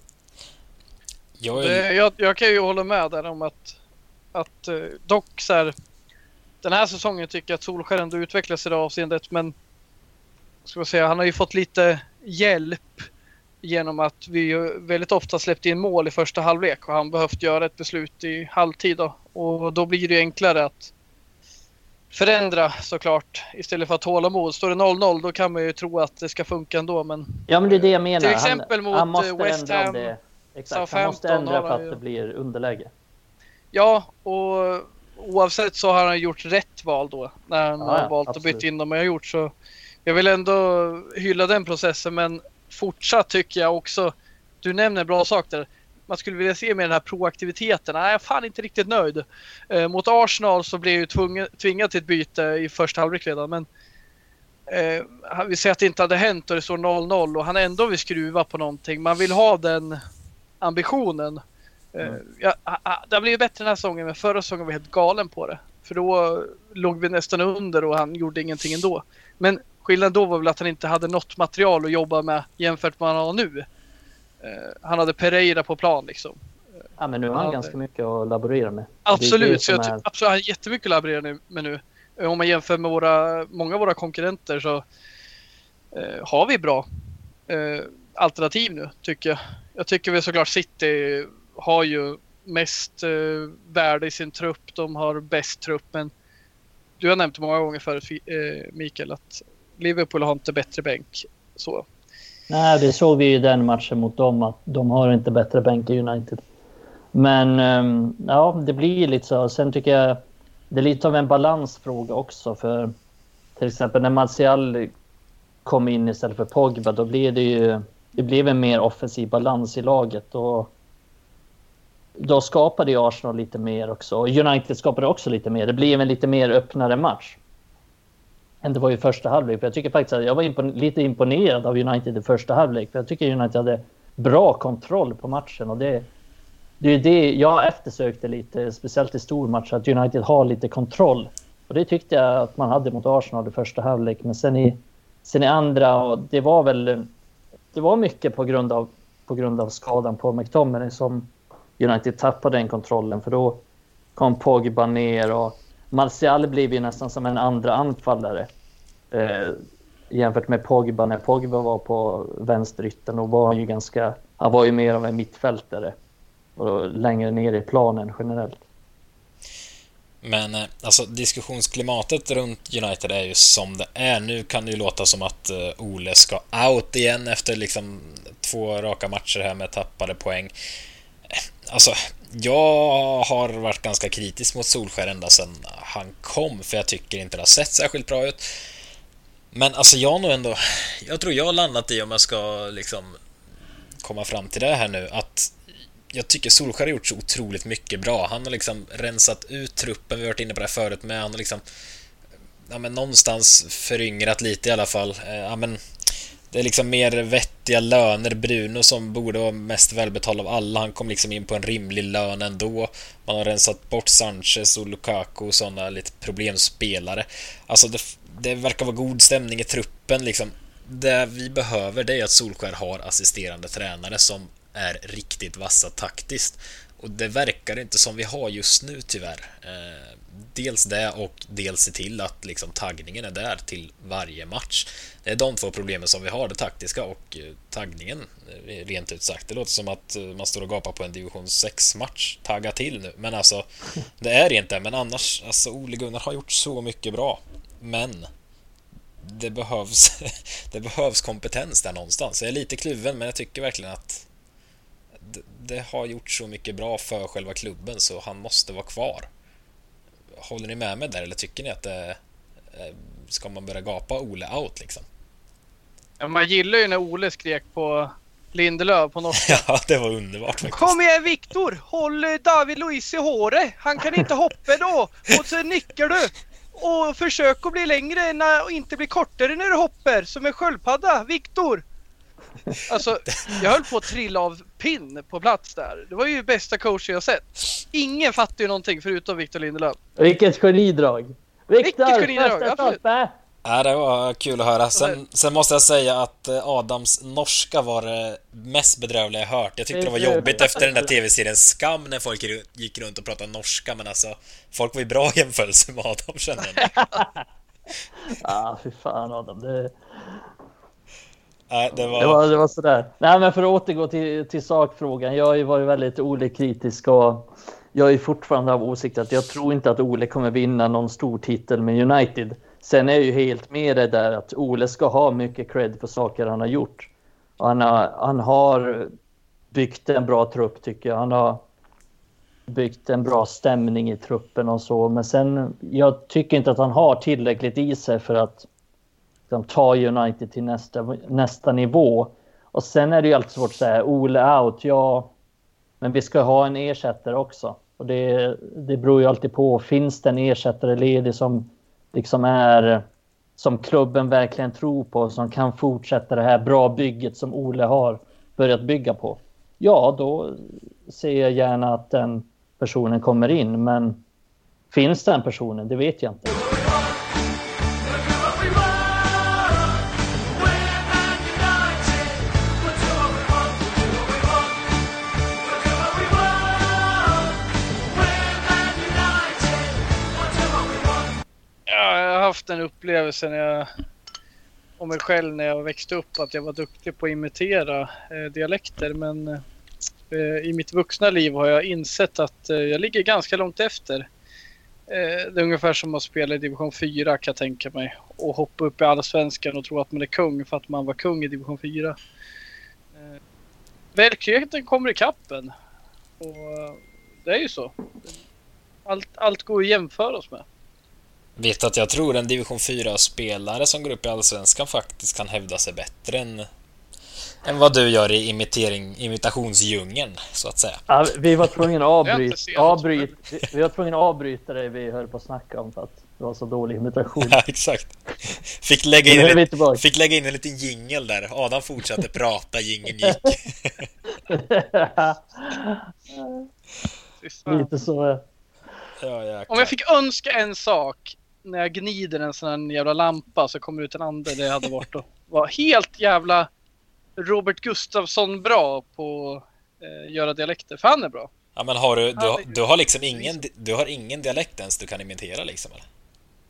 Speaker 2: Jag, är... jag, jag kan ju hålla med där om att, att eh, dock så här, den här säsongen tycker jag att Solskär ändå utvecklas i det avseendet men ska man säga, han har ju fått lite hjälp genom att vi väldigt ofta släppte in mål i första halvlek och han behövt göra ett beslut i halvtid då. Och då blir det enklare att förändra såklart istället för att hålla mod. Står det 0-0 då kan man ju tro att det ska funka ändå men...
Speaker 3: Ja men det är det jag menar.
Speaker 2: Till exempel
Speaker 3: han,
Speaker 2: mot
Speaker 3: han
Speaker 2: West Ham,
Speaker 3: det. Exakt, han måste ändra för att det blir underläge.
Speaker 2: Ja och oavsett så har han gjort rätt val då när han
Speaker 3: Ja,
Speaker 2: har valt
Speaker 3: absolut.
Speaker 2: att byta in dem jag har gjort så jag vill ändå hylla den processen men fortsatt tycker jag också du nämner bra sak där man skulle vilja se mer den här proaktiviteten. Nej, jag är fan inte riktigt nöjd. Eh, mot Arsenal så blev jag ju tvungen, tvingad till ett byte i första halvlek redan men eh, vi ser att det inte hade hänt och det står 0-0 och han ändå vill skruva på någonting. Man vill ha den ambitionen. Eh,
Speaker 3: Mm.
Speaker 2: ja, ah, ah, det har blivit bättre den här säsongen men förra säsongen var jag helt galen på det. För då låg vi nästan under och han gjorde ingenting ändå. Men skillnaden då var väl att han inte hade något material att jobba med jämfört med vad han har nu. Eh, han hade Pereira på plan liksom.
Speaker 3: Ja, men nu har han
Speaker 2: Ja,
Speaker 3: ganska mycket att laborera med.
Speaker 2: Absolut,
Speaker 3: Det är det
Speaker 2: så jag
Speaker 3: är-
Speaker 2: absolut, han har jättemycket att laborera nu- med nu. Eh, Om man jämför med våra, många av våra konkurrenter så eh, har vi bra eh, alternativ nu tycker jag. Jag tycker väl såklart City har ju mest eh, värde i sin trupp. De har bäst trupp men du har nämnt många gånger förut eh, Mikael att Liverpool har inte bättre bänk. Så.
Speaker 3: Nej, det såg vi i den matchen mot dem att de har inte bättre bänk i United. Men ehm, ja, det blir lite så. Sen tycker jag det är lite av en balansfråga också för till exempel när Martial kom in istället för Pogba då blir det ju det blev en mer offensiv balans i laget och då skapade ju Arsenal lite mer också. United skapade också lite mer. Det blev en lite mer öppnare match. Än det var i första halvlek. För jag tycker faktiskt att jag var impon- lite imponerad av United i första halvlek. För jag tycker United hade bra kontroll på matchen. Och det, det är det jag eftersökte lite, speciellt i stormatcher, att United har lite kontroll. Och det tyckte jag att man hade mot Arsenal i första halvlek. Men sen i, sen i andra, och det var väl... Det var mycket på grund av, på grund av skadan på McTominay som United tappade den kontrollen. För då kom Pogba ner och Martial blev ju nästan som en andra anfallare. Eh, jämfört med Pogba. När Pogba var på vänsterytten och var han ju ganska... Han var ju mer av en mittfältare. Och längre ner i planen generellt.
Speaker 1: Men eh, alltså diskussionsklimatet runt United är ju som det är. Nu kan det ju låta som att eh, Ole ska out igen efter liksom två raka matcher här med tappade poäng. Eh, alltså, jag har varit ganska kritisk mot Solskär ända sedan han kom, för jag tycker inte det har sett särskilt bra ut. Men alltså jag har nog ändå... Jag tror jag har landat i, om jag ska liksom komma fram till det här nu, att jag tycker Solskjaer har gjort så otroligt mycket bra. Han har liksom rensat ut truppen, vi har varit inne på det här förut med. Han har liksom ja, men någonstans föryngrat lite i alla fall. Eh, ja, men det är liksom mer vettiga löner. Bruno som borde vara mest välbetald av alla, han kom liksom in på en rimlig lön ändå. Man har rensat bort Sanchez och Lukaku och sådana lite problemspelare. Alltså det, det verkar vara god stämning i truppen liksom. Det vi behöver det är att Solskär har assisterande tränare som är riktigt vassa taktiskt. Och det verkar inte som vi har just nu tyvärr. Eh, dels det och dels se till att liksom taggningen är där till varje match. Det är de två problemen som vi har, det taktiska och eh, taggningen, eh, rent ut sagt. Det låter som att eh, man står och gapar på en division 6-match. Tagga till nu. Men alltså, det är inte. Men annars, alltså Ole Gunnar har gjort så mycket bra. Men det behövs, det behövs kompetens där någonstans. Jag är lite kluven, men jag tycker verkligen att det, har gjort så mycket bra för själva klubben så han måste vara kvar. håller ni med mig där eller tycker ni att det... Ska man börja gapa Ole out liksom?
Speaker 2: Ja, man gillar ju när Ole skrek på Lindelöf på norska.
Speaker 1: ja, det var underbart faktiskt.
Speaker 2: Kom igen Viktor! Håll David Luiz i håret! Han kan inte hoppa då! Och så nickar du! Och försök att bli längre och inte bli kortare när du hoppar som en sköldpadda! Viktor! Alltså, jag höll på att trilla av pinn på plats där. Det var ju bästa coach jag sett. Ingen fattar ju någonting förutom Victor Lindelöf.
Speaker 3: Vilket genidrag!
Speaker 2: Vilket genidrag! Absolut.
Speaker 1: Ja, det var kul att höra. Sen, sen, måste jag säga att eh, Adams norska var det mest bedrövliga jag hört. Jag tyckte det var jobbigt efter den där tv-serien Skam när folk gick runt och pratade norska, men alltså folk var ju bra i jämförelse med Adam kände jag.
Speaker 3: ah, fy fan Adam. Det...
Speaker 1: Nej, det var...
Speaker 3: Det var, det var sådär. Nej, men för att återgå till, till sakfrågan. Jag har ju varit väldigt Ole-kritisk och jag är fortfarande av åsikt att jag tror inte att Ole kommer vinna någon stor titel med United. Sen är jag ju helt med det där att Ole ska ha mycket cred för saker han har gjort. Och han, har, han har byggt en bra trupp tycker jag. Han har byggt en bra stämning i truppen och så. Men sen, jag tycker inte att han har tillräckligt i sig för att liksom, ta United till nästa, nästa nivå. Och sen är det ju alltid svårt att säga Ole out, ja. Men vi ska ha en ersättare också. Och det, det beror ju alltid på. Finns det en ersättare ledig som liksom är som klubben verkligen tror på som kan fortsätta det här bra bygget som Ole har börjat bygga på. Ja, då ser jag gärna att den personen kommer in, men finns den personen? Det vet jag inte.
Speaker 2: Haft en upplevelse när jag, om mig själv när jag växte upp att jag var duktig på att imitera eh, dialekter. Men eh, i mitt vuxna liv har jag insett att eh, jag ligger ganska långt efter. Eh, det är ungefär som att spela i division 4 kan jag tänka mig. Och hoppa upp i allsvenskan och tro att man är kung för att man var kung i division 4. Eh, verkligheten kommer i kappen. Och eh, det är ju så. Allt, allt går att jämföra oss med.
Speaker 1: Vet att jag tror en division 4-spelare som går upp i Allsvenskan faktiskt kan hävda sig bättre än, än vad du gör i imitering, imitationsdjungeln, så att säga.
Speaker 3: Ja, vi var tvungna att avbryta, avbryt, vi var tvungna att avbryta det vi höll på att snacka om för att det var så dålig imitation.
Speaker 1: Ja, exakt. Fick lägga in, en, fick lägga in en liten jingel där. Adam fortsatte prata, jingeln gick.
Speaker 3: Lite så.
Speaker 2: Ja, Om jag fick önska en sak när jag gnider en sån här jävla lampa så kommer ut en ande. Det hade varit att vara helt jävla Robert Gustafsson bra på eh, göra dialekter. För han är bra.
Speaker 1: Ja men har du, du, du har liksom ingen, du har ingen dialekt ens du kan imitera liksom eller?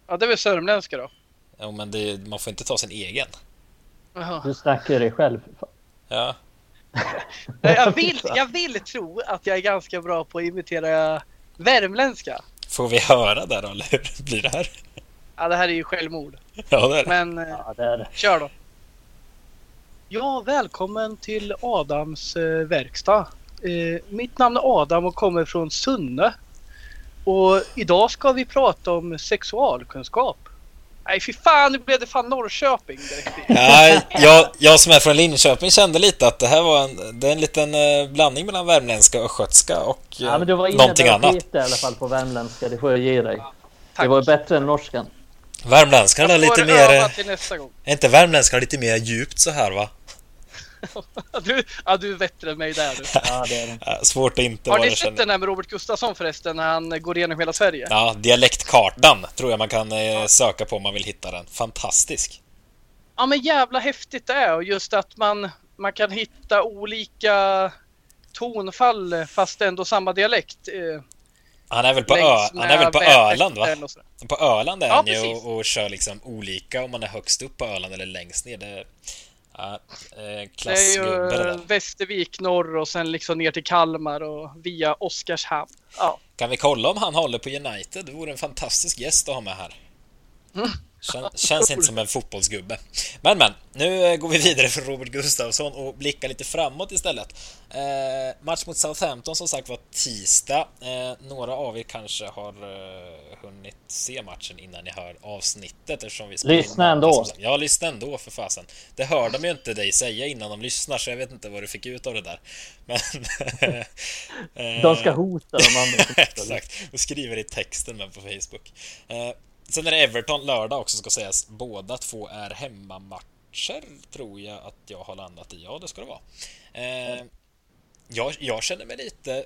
Speaker 2: Ja det är väl sörmländska då.
Speaker 1: Ja men det, man får inte ta sin egen.
Speaker 3: Aha. Du snackar dig själv.
Speaker 1: Ja.
Speaker 2: jag, vill, jag vill tro att jag är ganska bra på att imitera värmländska.
Speaker 1: Får vi höra där då, eller hur blir det här?
Speaker 2: Ja, det här är ju självmord.
Speaker 1: Ja, det är det.
Speaker 2: Men
Speaker 3: ja, det är det.
Speaker 2: kör då. Ja, välkommen till Adams eh, verkstad. Eh, mitt namn är Adam och kommer från Sunne. Och idag ska vi prata om sexualkunskap. Nej fy fan, nu blev det fan Norrköping direkt.
Speaker 1: Ja, jag, jag som är från Linköping kände lite att det här var en, det är en liten eh, blandning mellan värmländska och östgötska och ja, men du var någonting annat.
Speaker 3: i alla fall på värmländska, det får jag ge dig. Ja, det var bättre än norskan.
Speaker 1: Värmländskan är lite mer... Är inte värmländskan lite mer djupt så här va?
Speaker 2: du, ja, du är bättre än mig där.
Speaker 3: Ja, det är
Speaker 1: det. Svårt att inte
Speaker 2: Har ni sett den här med Robert Gustafsson förresten, när han går igenom hela Sverige?
Speaker 1: Ja, dialektkartan tror jag man kan eh, söka på om man vill hitta den. Fantastisk!
Speaker 2: Ja, men jävla häftigt det är och just att man, man kan hitta olika tonfall fast ändå samma dialekt. Eh,
Speaker 1: han är väl på, Ö, han är väl på Öland va? På Öland är ja, han ju och, och kör liksom olika om man är högst upp på Öland eller längst ner. Det, Ja,
Speaker 2: eh, det är ju Västervik norr och sen liksom ner till Kalmar och via Oskarshamn. Ja.
Speaker 1: Kan vi kolla om han håller på United? Det vore en fantastisk gäst att ha med här. Känns inte som en fotbollsgubbe. Men men, nu går vi vidare från Robert Gustafsson och blickar lite framåt istället. Eh, match mot Southampton som sagt var tisdag. Eh, några av er kanske har eh, hunnit se matchen innan ni hör avsnittet eftersom vi
Speaker 3: Lyssna ändå!
Speaker 1: Ja, lyssna ändå för fasen. Det hör de ju inte dig säga innan de lyssnar så jag vet inte vad du fick ut av det där. Men...
Speaker 3: de ska hota de andra.
Speaker 1: Exakt, och skriver i texten med på Facebook. Eh, sen är det Everton lördag också ska sägas. Båda två är hemmamatcher tror jag att jag har landat i. Ja, det ska det vara. Eh, jag, jag känner mig lite...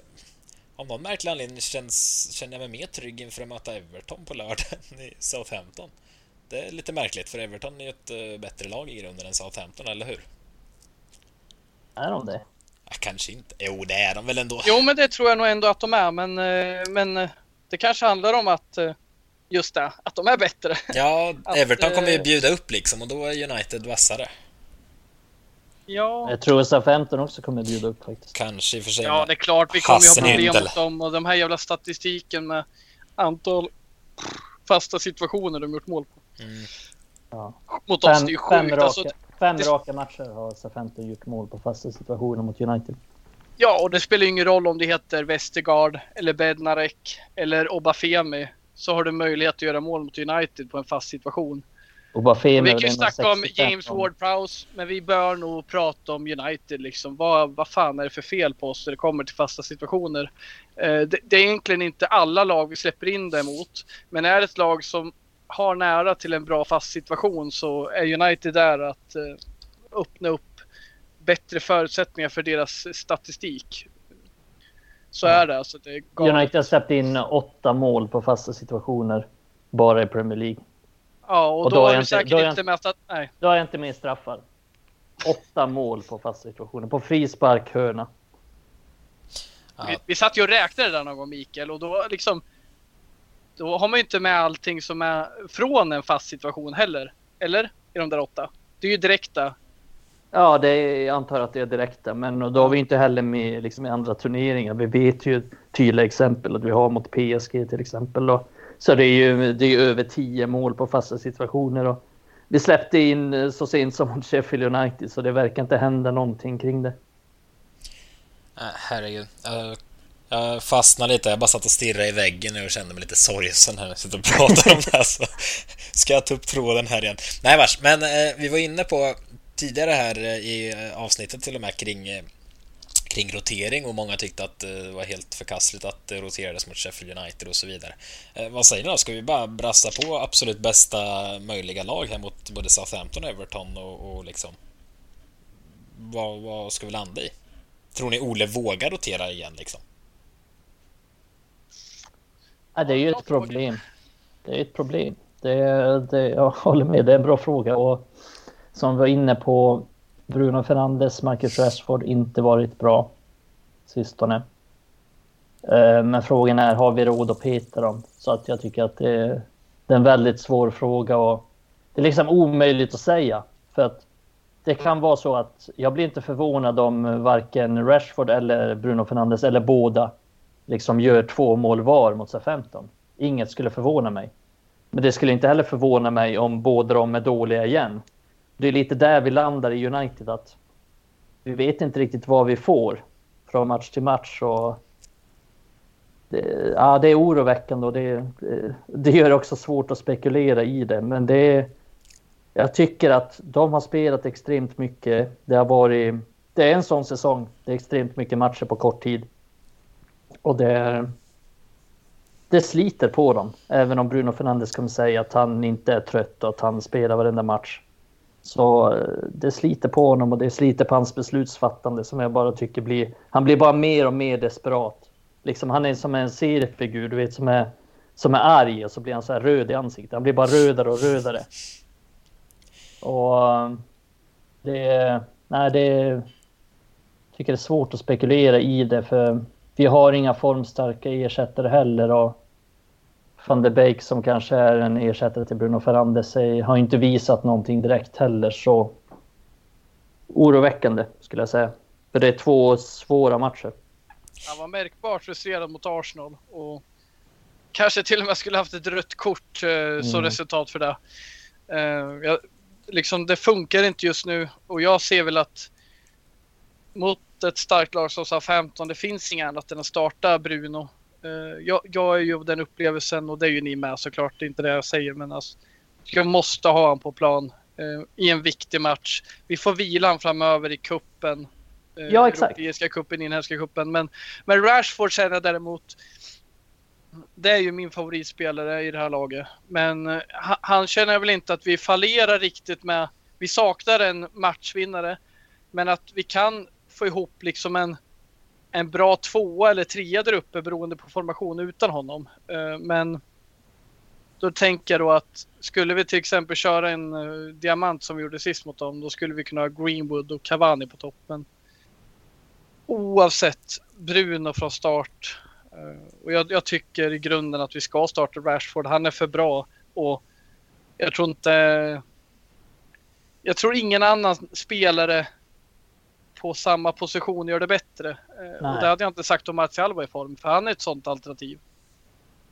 Speaker 1: Av någon märklig anledning känns, känner jag mig mer trygg inför att möta Everton på lördag än i Southampton. Det är lite märkligt för Everton är ju ett uh, bättre lag i grunden än Southampton, eller hur?
Speaker 3: Är de det?
Speaker 1: Ja, kanske inte. Jo, det är de väl ändå.
Speaker 2: Jo, men det tror jag nog ändå att de är. Men, eh, men eh, det kanske handlar om att just det, att de är bättre.
Speaker 1: Ja, Everton kommer ju bjuda upp liksom och då är United vassare.
Speaker 2: Ja.
Speaker 3: Jag tror att 15 också kommer bjuda upp faktiskt.
Speaker 1: Kanske i och för sig.
Speaker 2: Ja, det är klart. Vi kommer ju ha problem mot dem och de här jävla statistiken med antal fasta situationer de gjort mål på. Mm.
Speaker 3: Ja.
Speaker 2: Mot oss, det är ju sjukt.
Speaker 3: Fem, raka, alltså, fem det... raka matcher har 15 gjort mål på fasta situationer mot United.
Speaker 2: Ja, och det spelar ju ingen roll om det heter Westergaard eller Bednarek eller Obafemi. Så har du möjlighet att göra mål mot United på en fast situation. Vi kan ju snacka om James Ward-Prowse, men vi bör nog prata om United. Liksom. Vad, vad fan är det för fel på oss när det kommer till fasta situationer? Eh, det, det, är egentligen inte alla lag vi släpper in det emot. Men är det ett lag som har nära till en bra fast situation så är United där att eh, öppna upp bättre förutsättningar för deras statistik. Så är det. Alltså, det är
Speaker 3: United har släppt in åtta mål på fasta situationer bara i Premier League.
Speaker 2: Ja, och, och då, då har vi säkert inte, inte mest att... Nej.
Speaker 3: Då har jag inte med straffar. Åtta mål på fast situationer. På frispark, hörna.
Speaker 2: Ja. Vi, vi satt ju och räknade där någon gång, Mikael, och då liksom... Då har man ju inte med allting som är från en fast situation heller. Eller? I de där åtta. Det är ju direkta.
Speaker 3: Ja, det är, jag antar att det är direkta. Men då har vi inte heller med liksom, i andra turneringar. Vi vet ju tydliga exempel att vi har mot PSG till exempel. Och så det är ju det är över tio mål på fasta situationer. Och vi släppte in eh, så sent som mot Sheffield United så det verkar inte hända någonting kring det.
Speaker 1: Herregud. Jag fastnade lite. Jag bara satt och stirrade i väggen nu och kände mig lite sorgsen här när jag sitter och pratar om det här. Så ska jag ta upp tråden här igen? Nej vars, men eh, vi var inne på tidigare här eh, i eh, avsnittet till och med kring eh, kring rotering och många tyckte att det var helt förkastligt att det roterades mot Sheffield United och så vidare. Vad säger ni då? Ska vi bara brassa på absolut bästa möjliga lag här mot både Southampton och Everton och, och liksom... Vad, vad ska vi landa i? Tror ni Ole vågar rotera igen liksom?
Speaker 3: Ja, det är ju ett problem. Det är ett problem. Det, det, jag håller med, det är en bra fråga och som vi var inne på Bruno Fernandes, Marcus Rashford inte varit bra sistone. Eh, men frågan är, har vi råd att peta dem? Så att jag tycker att det är, det är en väldigt svår fråga och det är liksom omöjligt att säga. För att det kan vara så att jag blir inte förvånad om varken Rashford eller Bruno Fernandes eller båda liksom gör två mål var mot sig 15. Inget skulle förvåna mig. Men det skulle inte heller förvåna mig om båda de är dåliga igen det är lite där vi landar i United. att Vi vet inte riktigt vad vi får från match till match. Och det, ja, det är oroväckande och det, det gör det också svårt att spekulera i det. Men det jag tycker att de har spelat extremt mycket. Det har varit... Det är en sån säsong. Det är extremt mycket matcher på kort tid. Och det, det sliter på dem. Även om Bruno Fernandes kommer säga att han inte är trött och att han spelar varenda match. Så eh, det sliter på honom och det sliter på hans beslutsfattande som jag bara tycker blir... Han blir bara mer och mer desperat. Liksom han är som en seriefigur, du vet, som är, som är arg och så blir han så här röd i ansiktet. Han blir bara rödare och rödare. Och eh, det... Nej, det... Jag tycker det är svårt att spekulera i det för vi har inga formstarka ersättare heller och van de Beek som kanske är en ersättare till Bruno Fernandes har inte visat någonting direkt heller så oroväckande skulle jag säga. För det är två svåra matcher.
Speaker 2: Han var märkbart frustrerad mot Arsenal och kanske till och med skulle haft ett rött kort eh, som mm. resultat för det. Uh, jag, liksom, det funkar inte just nu och jag ser väl att mot ett starkt lag som SA-15, det finns inget annat än att starta Bruno. Uh, jag, jag är ju av den upplevelsen och det är ju ni med såklart, det är inte det jag säger men alltså, jag måste ha honom på plan uh, i en viktig match. Vi får vilan framöver i kuppen.
Speaker 3: ja, exakt.
Speaker 2: Europeiska kuppen, inhemska kuppen. Men, men Rashford känner jag däremot det är ju min favoritspelare i det här laget. Men han känner väl inte att vi fallerar riktigt med... Vi saknar en matchvinnare. Men att vi kan få ihop liksom en, en bra tvåa eller trea där uppe beroende på formation utan honom. Eh, men då tänker jag då att skulle vi till exempel köra en eh, diamant som vi gjorde sist mot dem, då skulle vi kunna ha Greenwood och Cavani på toppen. Oavsett Bruno från start eh, och jag, jag, tycker i grunden att vi ska starta Rashford. Han är för bra och jag tror inte... Jag tror ingen annan spelare på samma position gör det bättre. Nej. Eh, och det hade jag inte sagt om Martial var i form, för han är ett sånt alternativ.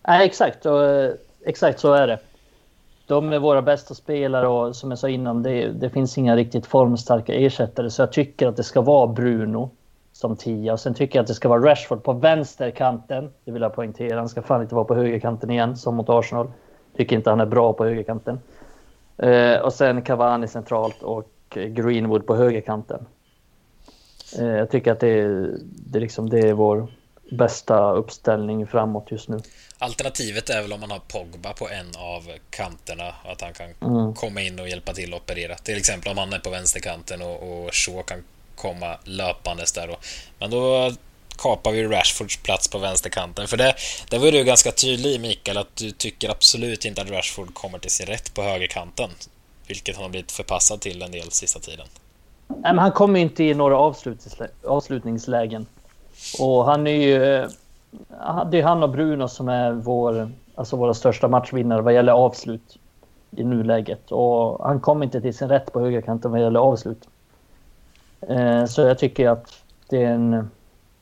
Speaker 3: Nej, exakt. Och, eh, exakt så är det. De är våra bästa spelare och som jag sa innan, det, det finns inga riktigt formstarka ersättare. Så jag tycker att det ska vara Bruno som tia. Och sen tycker jag att det ska vara Rashford på vänsterkanten. Det vill jag poängtera. Han ska fan inte vara på högerkanten igen som mot Arsenal. Tycker inte han är bra på högerkanten. Eh, och sen Cavani centralt och Greenwood på högerkanten. Eh, jag tycker att det, det, liksom, det är vår bästa uppställning framåt just nu.
Speaker 1: Alternativet är väl om man har Pogba på en av kanterna, att han kan mm. komma in och hjälpa till att operera. Till exempel om han är på vänsterkanten och, och Shaw kan komma löpandes där. Och, men då kapar vi Rashfords plats på vänsterkanten. För det, det var du ganska tydlig i Mikael, att du tycker absolut inte att Rashford kommer till sin rätt på högerkanten. Vilket han har blivit förpassad till en del sista tiden.
Speaker 3: Nej, men han kommer inte i några avslutningslä avslutningslägen. Och han är ju... Eh, det är han och Bruno som är vår, alltså våra största matchvinnare vad gäller avslut i nuläget. Och han kommer inte till sin rätt på högerkanten vad gäller avslut. Eh, så jag tycker att det är en...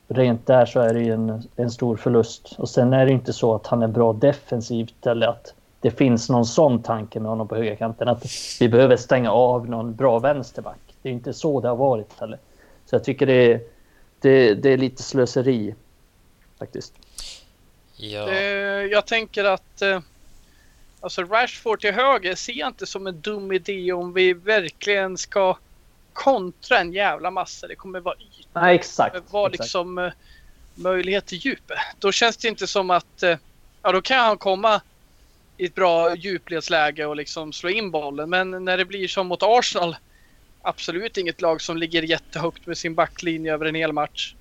Speaker 3: Rent där så är det en, en stor förlust. Och sen är det inte så att han är bra defensivt eller att det finns någon sån tanke med honom på högerkanten. Att vi behöver stänga av någon bra vänsterback. Det är inte så det har varit heller. Så jag tycker det är, det, det är lite slöseri faktiskt.
Speaker 2: Ja. Jag tänker att eh, alltså Rashford till höger ser jag inte som en dum idé om vi verkligen ska kontra en jävla massa. Det kommer vara
Speaker 3: yta. Nej, exakt. Det
Speaker 2: kommer vara exakt. liksom uh, möjlighet till djup. Då känns det inte som att, ja då kan han komma i ett bra djupledsläge och liksom slå in bollen. Men när det blir som mot Arsenal, absolut inget lag som ligger jättehögt med sin backlinje över en hel match.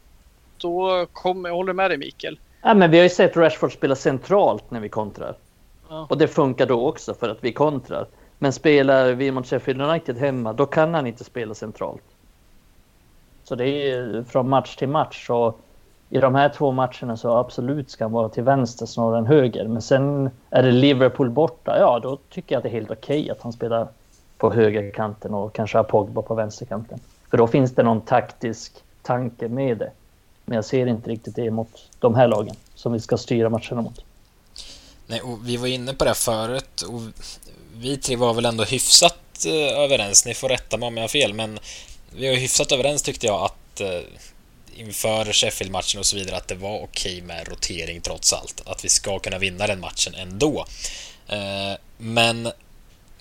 Speaker 2: Då kommer, jag håller med dig Mikael.
Speaker 3: Ja, men vi har ju sett Rashford spela centralt när vi kontrar. Ja. Och det funkar då också för att vi kontrar. Men spelar vi mot Sheffield United hemma, då kan han inte spela centralt. Så det är från match till match. Och I de här två matcherna så absolut ska han vara till vänster snarare än höger. Men sen är det Liverpool borta, ja då tycker jag att det är helt okej okay att han spelar på högerkanten och kanske har Pogba på vänsterkanten. För då finns det någon taktisk tanke med det. Men jag ser inte riktigt det mot de här lagen som vi ska styra matcherna mot.
Speaker 1: Nej, och vi var inne på det här förut och vi tre var väl ändå hyfsat eh, överens. Ni får rätta mig om jag har fel, men vi var hyfsat överens tyckte jag att eh, inför Sheffield-matchen och så vidare att det var okej med rotering trots allt. Att vi ska kunna vinna den matchen ändå. Eh, men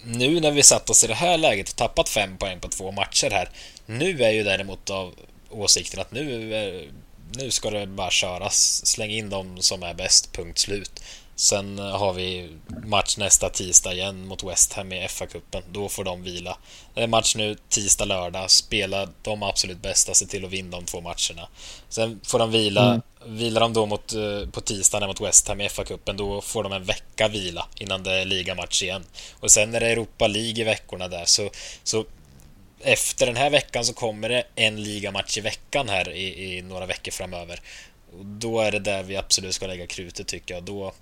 Speaker 1: nu när vi satt oss i det här läget och tappat fem poäng på två matcher här. Nu är ju däremot av åsikten att nu, nu ska det bara köras. Släng in dem som är bäst, punkt slut. Sen har vi match nästa tisdag igen mot West Ham i FA-cupen. Då får de vila. Det är match nu tisdag, lördag. Spela de absolut bästa, se till att vinna de två matcherna. Sen får de vila. Mm. Vilar de då mot, eh, på tisdagen mot West Ham i FA-cupen, då får de en vecka vila innan det är ligamatch igen. Och sen är det Europa League i veckorna där, så, så efter den här veckan så kommer det en ligamatch i veckan här i, i några veckor framöver. Och då är det där vi absolut ska lägga krutet tycker jag. Då,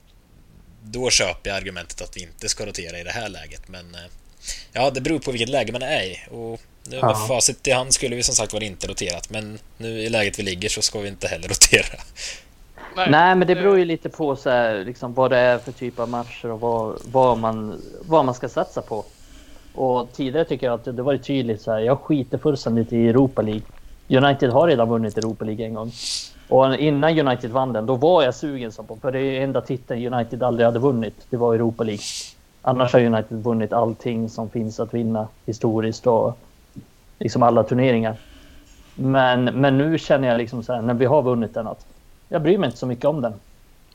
Speaker 1: då köper jag argumentet att vi inte ska rotera i det här läget. Men eh, ja, det beror på vilket läge man är i. Och nu med ja. facit i hand skulle vi som sagt var inte roterat. Men nu i läget vi ligger så ska vi inte heller rotera.
Speaker 3: Nej, Nej men det beror ju lite på så här, liksom, vad det är för typ av matcher och vad, vad, man, vad man ska satsa på. Och tidigare tycker jag att det var tydligt så här. Jag skiter fullständigt i Europa League. United har redan vunnit Europa League en gång. Och innan United vann den, då var jag sugen på. För det är enda titeln United aldrig hade vunnit. Det var Europa League. Annars har United vunnit allting som finns att vinna historiskt och liksom alla turneringar. Men, men nu känner jag liksom så här, när vi har vunnit den att jag bryr mig inte så mycket om den.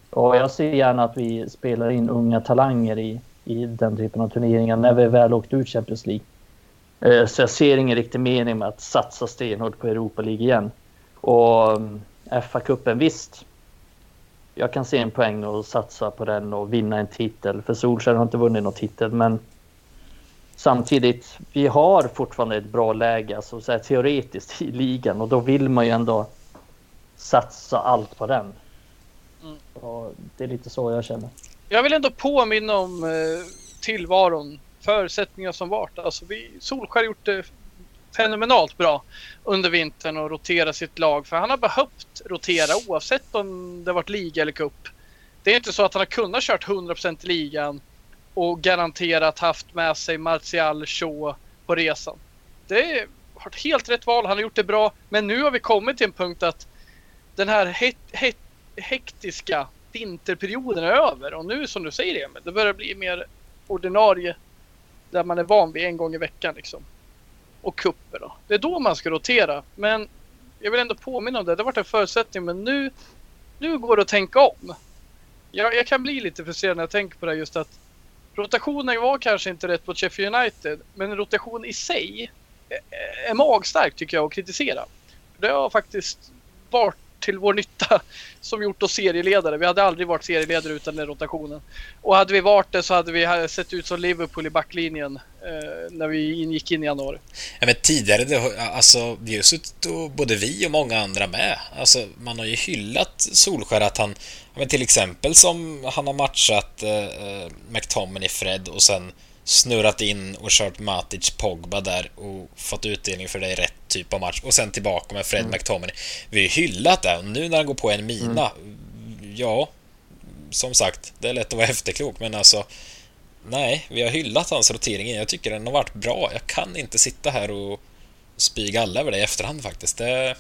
Speaker 3: Och jag ser gärna att vi spelar in unga talanger i, i den typen av turneringar när vi väl åkt ut Champions League. Eh, så jag ser ingen riktig mening med att satsa stenhårt på Europa League igen. Och mm, FA-cupen, visst. Jag kan se en poäng och satsa på den och vinna en titel. För Solskjaer har inte vunnit någon titel, men samtidigt, vi har fortfarande ett bra läge, alltså så här, teoretiskt i ligan och då vill man ju ändå satsa allt på den. Mm. Och det är lite så jag känner.
Speaker 2: Jag vill ändå påminna om eh, tillvaron, förutsättningar som varit. Alltså vi, Solskjaer gjort det fenomenalt bra under vintern och rotera sitt lag. För han har behövt rotera oavsett om det varit liga eller cup. Det är inte så att han har kunnat kört 100% i ligan och garanterat haft med sig Martial Shaw på resan. Det har varit helt rätt val. Han har gjort det bra. Men nu har vi kommit till en punkt att den här he he hektiska vinterperioden är över. Och nu som du säger Emil, det börjar bli mer ordinarie. Där man är van vid en gång i veckan liksom. Och kupper då. Det är då man ska rotera. Men jag vill ändå påminna om det. Det har varit en förutsättning men nu, nu går det att tänka om. Jag, jag kan bli lite frustrerad när jag tänker på det just att rotationen var kanske inte rätt mot Sheffield United. Men rotation i sig är magstark tycker jag att kritisera. Det har faktiskt varit till vår nytta som gjort oss serieledare. Vi hade aldrig varit serieledare utan den rotationen. Och hade vi varit det så hade vi sett ut som Liverpool i backlinjen eh, när vi ingick in i januari.
Speaker 1: Ja, men tidigare, det, alltså, vi har suttit och både vi och många andra med. Alltså, man har ju hyllat Solskär att han, men till exempel som han har matchat eh, eh McTominay, Fred och sen snurrat in och kört Matic Pogba där och fått utdelning för det i rätt typ av match och sen tillbaka med Fred mm. McTominay. Vi har ju hyllat det och nu när han går på en mina, mm. ja, som sagt, det är lätt att vara efterklok men alltså Nej, vi har hyllat hans rotering. Jag tycker den har varit bra. Jag kan inte sitta här och spy galla över det i efterhand faktiskt. Det...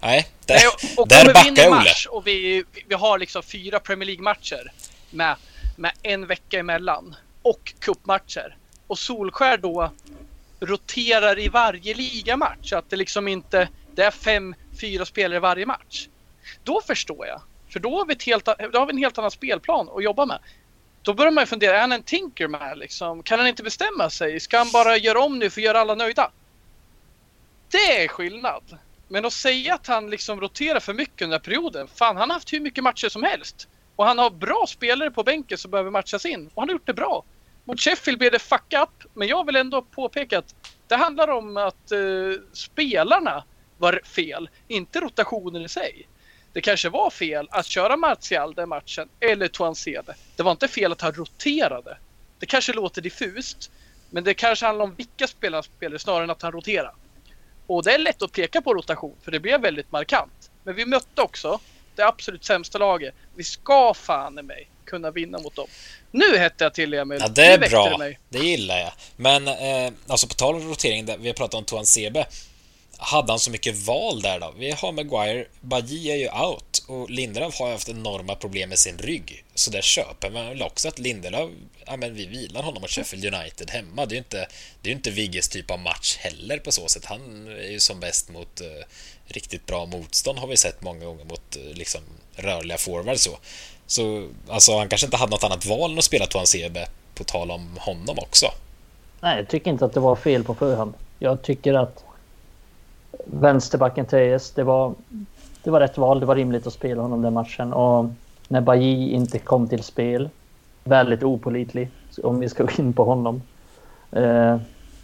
Speaker 1: Nej, där, Nej, och, och där backar jag Olle.
Speaker 2: Och vi, vi har liksom fyra Premier League-matcher med, med en vecka emellan och kuppmatcher. Och Solskär då roterar i varje ligamatch. Att det liksom inte det är fem, fyra spelare i varje match. Då förstår jag. För då har vi, ett helt, då har vi en helt annan spelplan att jobba med. Då börjar man ju fundera, är han en Tinkerman liksom? Kan han inte bestämma sig? Ska han bara göra om nu för att göra alla nöjda? Det är skillnad. Men att säga att han liksom roterar för mycket under perioden. Fan, han har haft hur mycket matcher som helst. Och han har bra spelare på bänken som behöver matchas in. Och han har gjort det bra. Mot Sheffield blev det fuck up, men jag vill ändå påpeka att det handlar om att eh, spelarna var fel, inte rotationen i sig. Det kanske var fel att köra Martial den matchen, eller Tuansede. Det var inte fel att han roterade. Det kanske låter diffust, men det kanske handlar om vilka spelare spelade snarare än att han roterade. Och det är lätt att peka på rotation, för det blev väldigt markant. Men vi mötte också det absolut sämsta laget. Vi ska fan i mig kunna vinna mot dem. Nu hette jag till Emil.
Speaker 1: Ja, det är bra. Det, det, gillar jag. Men eh, alltså på tal om rotering, vi har pratat om Tuan Sebe. Hade han så mycket val där då? Vi har Maguire, Bajie är ju out och Lindelöf har ju haft enorma problem med sin rygg. Så där köper man väl också att Lindelöf, ja men vi vilar honom mot Sheffield United hemma. Det är ju inte, det är inte Vigges typ av match heller på så sätt. Han är ju som bäst mot eh, riktigt bra motstånd har vi sett många gånger mot eh, liksom rörliga forwards så. Så alltså, han kanske inte hade något annat val än att spela Toan Sebe på tal om honom också.
Speaker 3: Nej, jag tycker inte att det var fel på förhand. Jag tycker att vänsterbacken Tejes, det var, det var rätt val. Det var rimligt att spela honom den matchen. Och när Bailly inte kom till spel, väldigt opolitlig om vi ska gå in på honom, eh,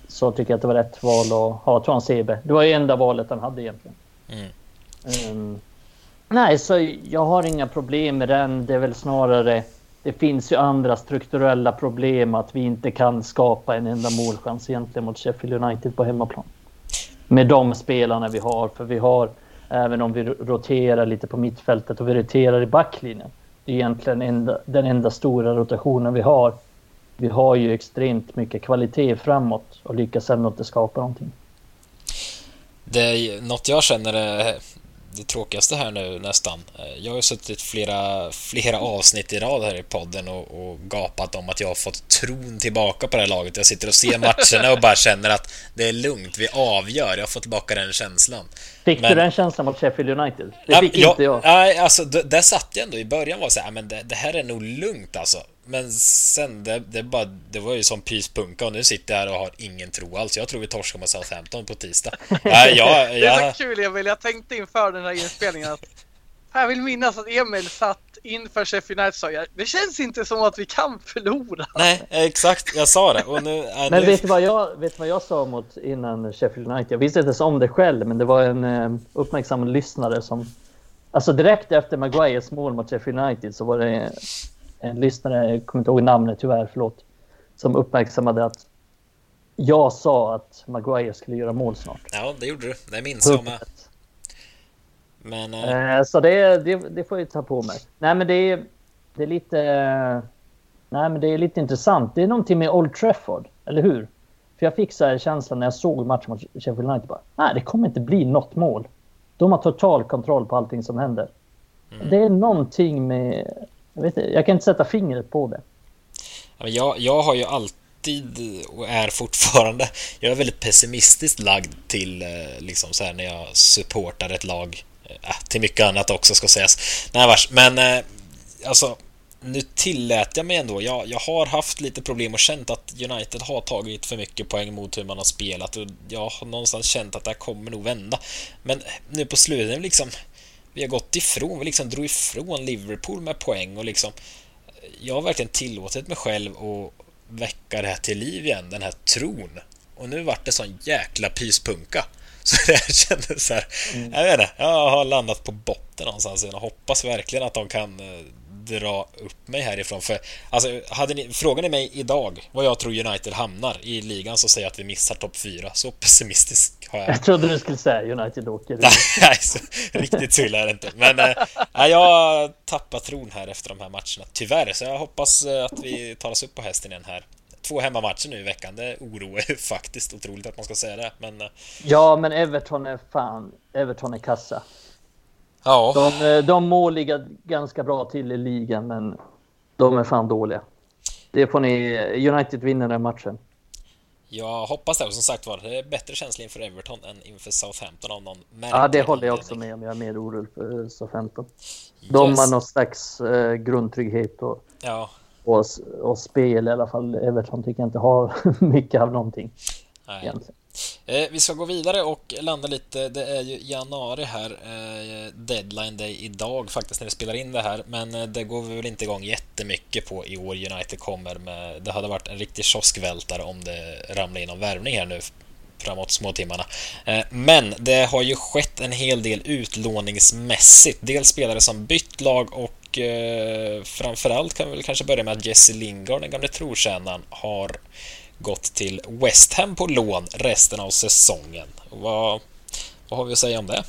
Speaker 3: så tycker jag att det var rätt val att ha Tuan Sebe. Det var ju enda valet han hade egentligen. Mm. Um, Nej, så jag har inga problem med den. Det är väl snarare... Det finns ju andra strukturella problem att vi inte kan skapa en enda målchans egentligen mot Sheffield United på hemmaplan. Med de spelarna vi har, för vi har, även om vi roterar lite på mittfältet och vi roterar i backlinjen. Det är egentligen enda, den enda stora rotationen vi har. vi har ju extremt mycket kvalitet framåt och lyckas ändå inte skapa någonting.
Speaker 1: Det är något jag känner är det tråkigaste här nu nästan. Jag har ju suttit flera, flera avsnitt i rad här i podden och, och, gapat om att jag har fått tron tillbaka på det här laget. Jag sitter och ser matcherna och bara känner att det är lugnt, vi avgör. Jag får tillbaka den känslan.
Speaker 3: Fick men, du den känslan mot Sheffield United? Det fick ja, inte jag.
Speaker 1: Nej, alltså där satt jag ändå i början var så här, men det, det här är nog lugnt alltså. Men sen, det, det, bara, det var ju som pyspunka och nu sitter jag här och har ingen tro alls. Jag tror vi torskar mot Southampton på tisdag.
Speaker 2: Nej, jag, jag... Det är så kul Emil, jag tänkte inför den här inspelningen att jag vill minnas att Emil satt inför Sheffield United sa jag, det känns inte som att vi kan förlora.
Speaker 1: Nej, exakt, jag sa det. Och nu,
Speaker 3: äh, men vet du, vad jag, vet vad jag sa mot innan Sheffield United? Jag visste inte ens om det själv, men det var en eh, uppmärksam lyssnare som... Alltså direkt efter Maguires mål mot Sheffield United så var det en lyssnare, jag kommer inte ihåg namnet tyvärr, förlåt, som uppmärksammade att jag sa att Maguire skulle göra mål snart.
Speaker 1: Ja, det gjorde du. Det minns jag med.
Speaker 3: Men, äh... Så det, det, det, får jag ta på mig. Nej, men det är, det är lite... Nej, men det är lite intressant. Det är någonting med Old Trafford, eller hur? För jag fick så här känslan när jag såg matchen mot Sheffield United. Bara, Nej, det kommer inte bli något mål. De har total kontroll på allting som händer. Mm. Det är någonting med jag, vet, jag kan inte sätta fingret på det.
Speaker 1: Jag, jag har ju alltid och är fortfarande jag är väldigt pessimistiskt lagd till eh, liksom så här när jag supportar ett lag. Eh, äh, till mycket annat också ska sägas. Nej vars, men äh, alltså nu tillät jag mig ändå. Jag, jag har haft lite problem och känt att United har tagit för mycket poäng mot hur man har spelat och jag har någonstans känt att det här kommer nog vända. Men nu på slutet liksom vi har gått ifrån, vi liksom drog ifrån Liverpool med poäng och liksom jag har verkligen tillåtit mig själv att väcka det här till liv igen, den här tron. Och nu vart det sån jäkla pyspunka. Så det här kändes så här, mm. jag vet inte, jag har landat på botten någonstans och hoppas verkligen att de kan eh, dra upp mig härifrån. För, alltså, hade ni, frågar ni mig idag vad jag tror United hamnar i ligan så säger jag att vi missar topp 4. Så pessimistisk har jag.
Speaker 3: Jag trodde du skulle säga United åker
Speaker 1: Nej, så, riktigt så illa är det inte. Men äh, jag har tappat tron här efter de här matcherna. Tyvärr, så jag hoppas eh, att vi tar oss upp på hästen igen här. Två hemmamatcher nu i veckan, det oroar faktiskt otroligt att man ska säga det. Men... Eh,
Speaker 3: ja, men Everton är fan, Everton är kassa.
Speaker 1: Ja.
Speaker 3: De, eh, de må ligga ganska bra till i ligan, men de är fan dåliga. Det får ni... United vinner den matchen.
Speaker 1: Jag hoppas det. Som sagt var, det är bättre känsla inför Everton än inför Southampton av någon
Speaker 3: Ja, det håller jag också med om. Jag är mer orolig för Southampton. De yes. har någon slags eh, grundtrygghet och,
Speaker 1: ja.
Speaker 3: och, och, spel i alla fall. Everton tycker jag inte har mycket av någonting.
Speaker 1: Nej. Egentligen. Eh, vi ska gå vidare och landa lite. Det är ju januari här. Eh, deadline day idag faktiskt när vi spelar in det här. Men eh, det går vi väl inte igång jättemycket på i år. United kommer med... Det hade varit en riktig kioskvältare om det ramlade in någon värvning här nu framåt småtimmarna. Men det har ju skett en hel del utlåningsmässigt. Dels spelare som bytt lag och framförallt kan vi väl kanske börja med att Jesse Lingard, den gamle trotjänaren, har gått till West Ham på lån resten av säsongen. Vad, vad har vi att säga om det?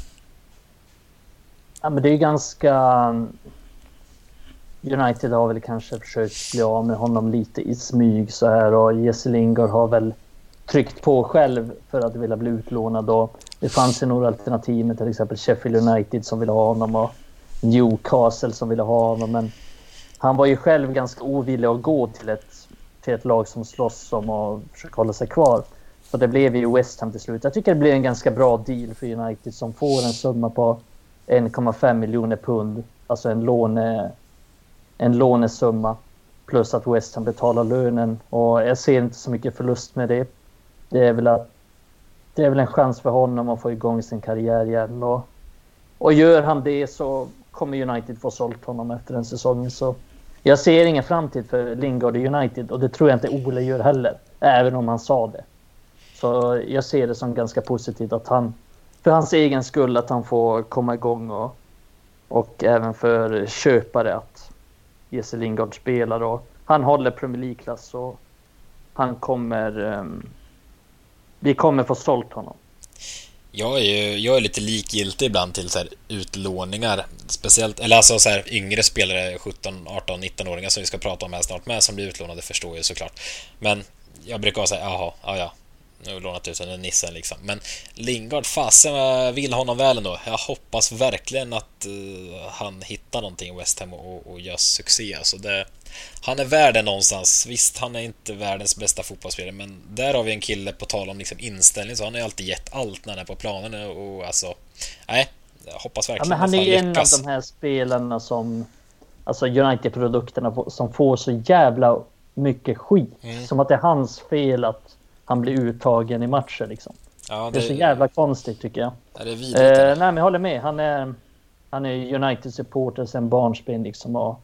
Speaker 3: Ja, men det är ganska... Um, United har väl kanske försökt bli av med honom lite i smyg så här och Jesse Lingard har väl tryckt på själv för att vilja bli utlånad och det fanns ju några alternativ med till exempel Sheffield United som ville ha honom och Newcastle som ville ha honom men han var ju själv ganska ovillig att gå till ett till ett lag som slåss om att försöka hålla sig kvar. Så det blev ju West Ham till slut. Jag tycker det blir en ganska bra deal för United som får en summa på 1,5 miljoner pund. Alltså en, låne, en lånesumma. Plus att West Ham betalar lönen. Och jag ser inte så mycket förlust med det. Det är väl, att, det är väl en chans för honom att få igång sin karriär igen. Och, och gör han det så kommer United få sålt honom efter den säsongen. Så jag ser ingen framtid för Lingard i United och det tror jag inte Ole gör heller. Även om han sa det. Så jag ser det som ganska positivt att han, för hans egen skull, att han får komma igång och, och även för köpare att Jesse Lingard spelar och han håller Premier League-klass och han kommer... Um, vi kommer få sålt honom.
Speaker 1: Jag är ju jag är lite likgiltig ibland till så här utlåningar. Speciellt, eller alltså så här yngre spelare, 17, 18, 19-åringar som vi ska prata om här snart med, som blir utlånade förstår ju såklart. Men jag brukar vara såhär, jaha, ja ja, nu lånat ut den nissen liksom. Men Lingard, fasen jag vill honom väl ändå. Jag hoppas verkligen att uh, han hittar någonting i West Ham och, och gör succé. Alltså det, han är värd det någonstans. Visst, han är inte världens bästa fotbollsspelare, men där har vi en kille på tal om liksom inställning, så han har ju alltid gett allt när han är på planen och alltså... Nej, jag hoppas verkligen
Speaker 3: ja, men han är
Speaker 1: ju
Speaker 3: en av de här spelarna som... Alltså United-produkterna som får så jävla mycket skit. Mm. Som att det är hans fel att han blir uttagen i matcher liksom. Ja, det... det... är så jävla konstigt tycker jag.
Speaker 1: Ja, det är vidrigt, eh,
Speaker 3: nej, men jag håller med. Han är, han är United-supporter sen barnsben liksom. Och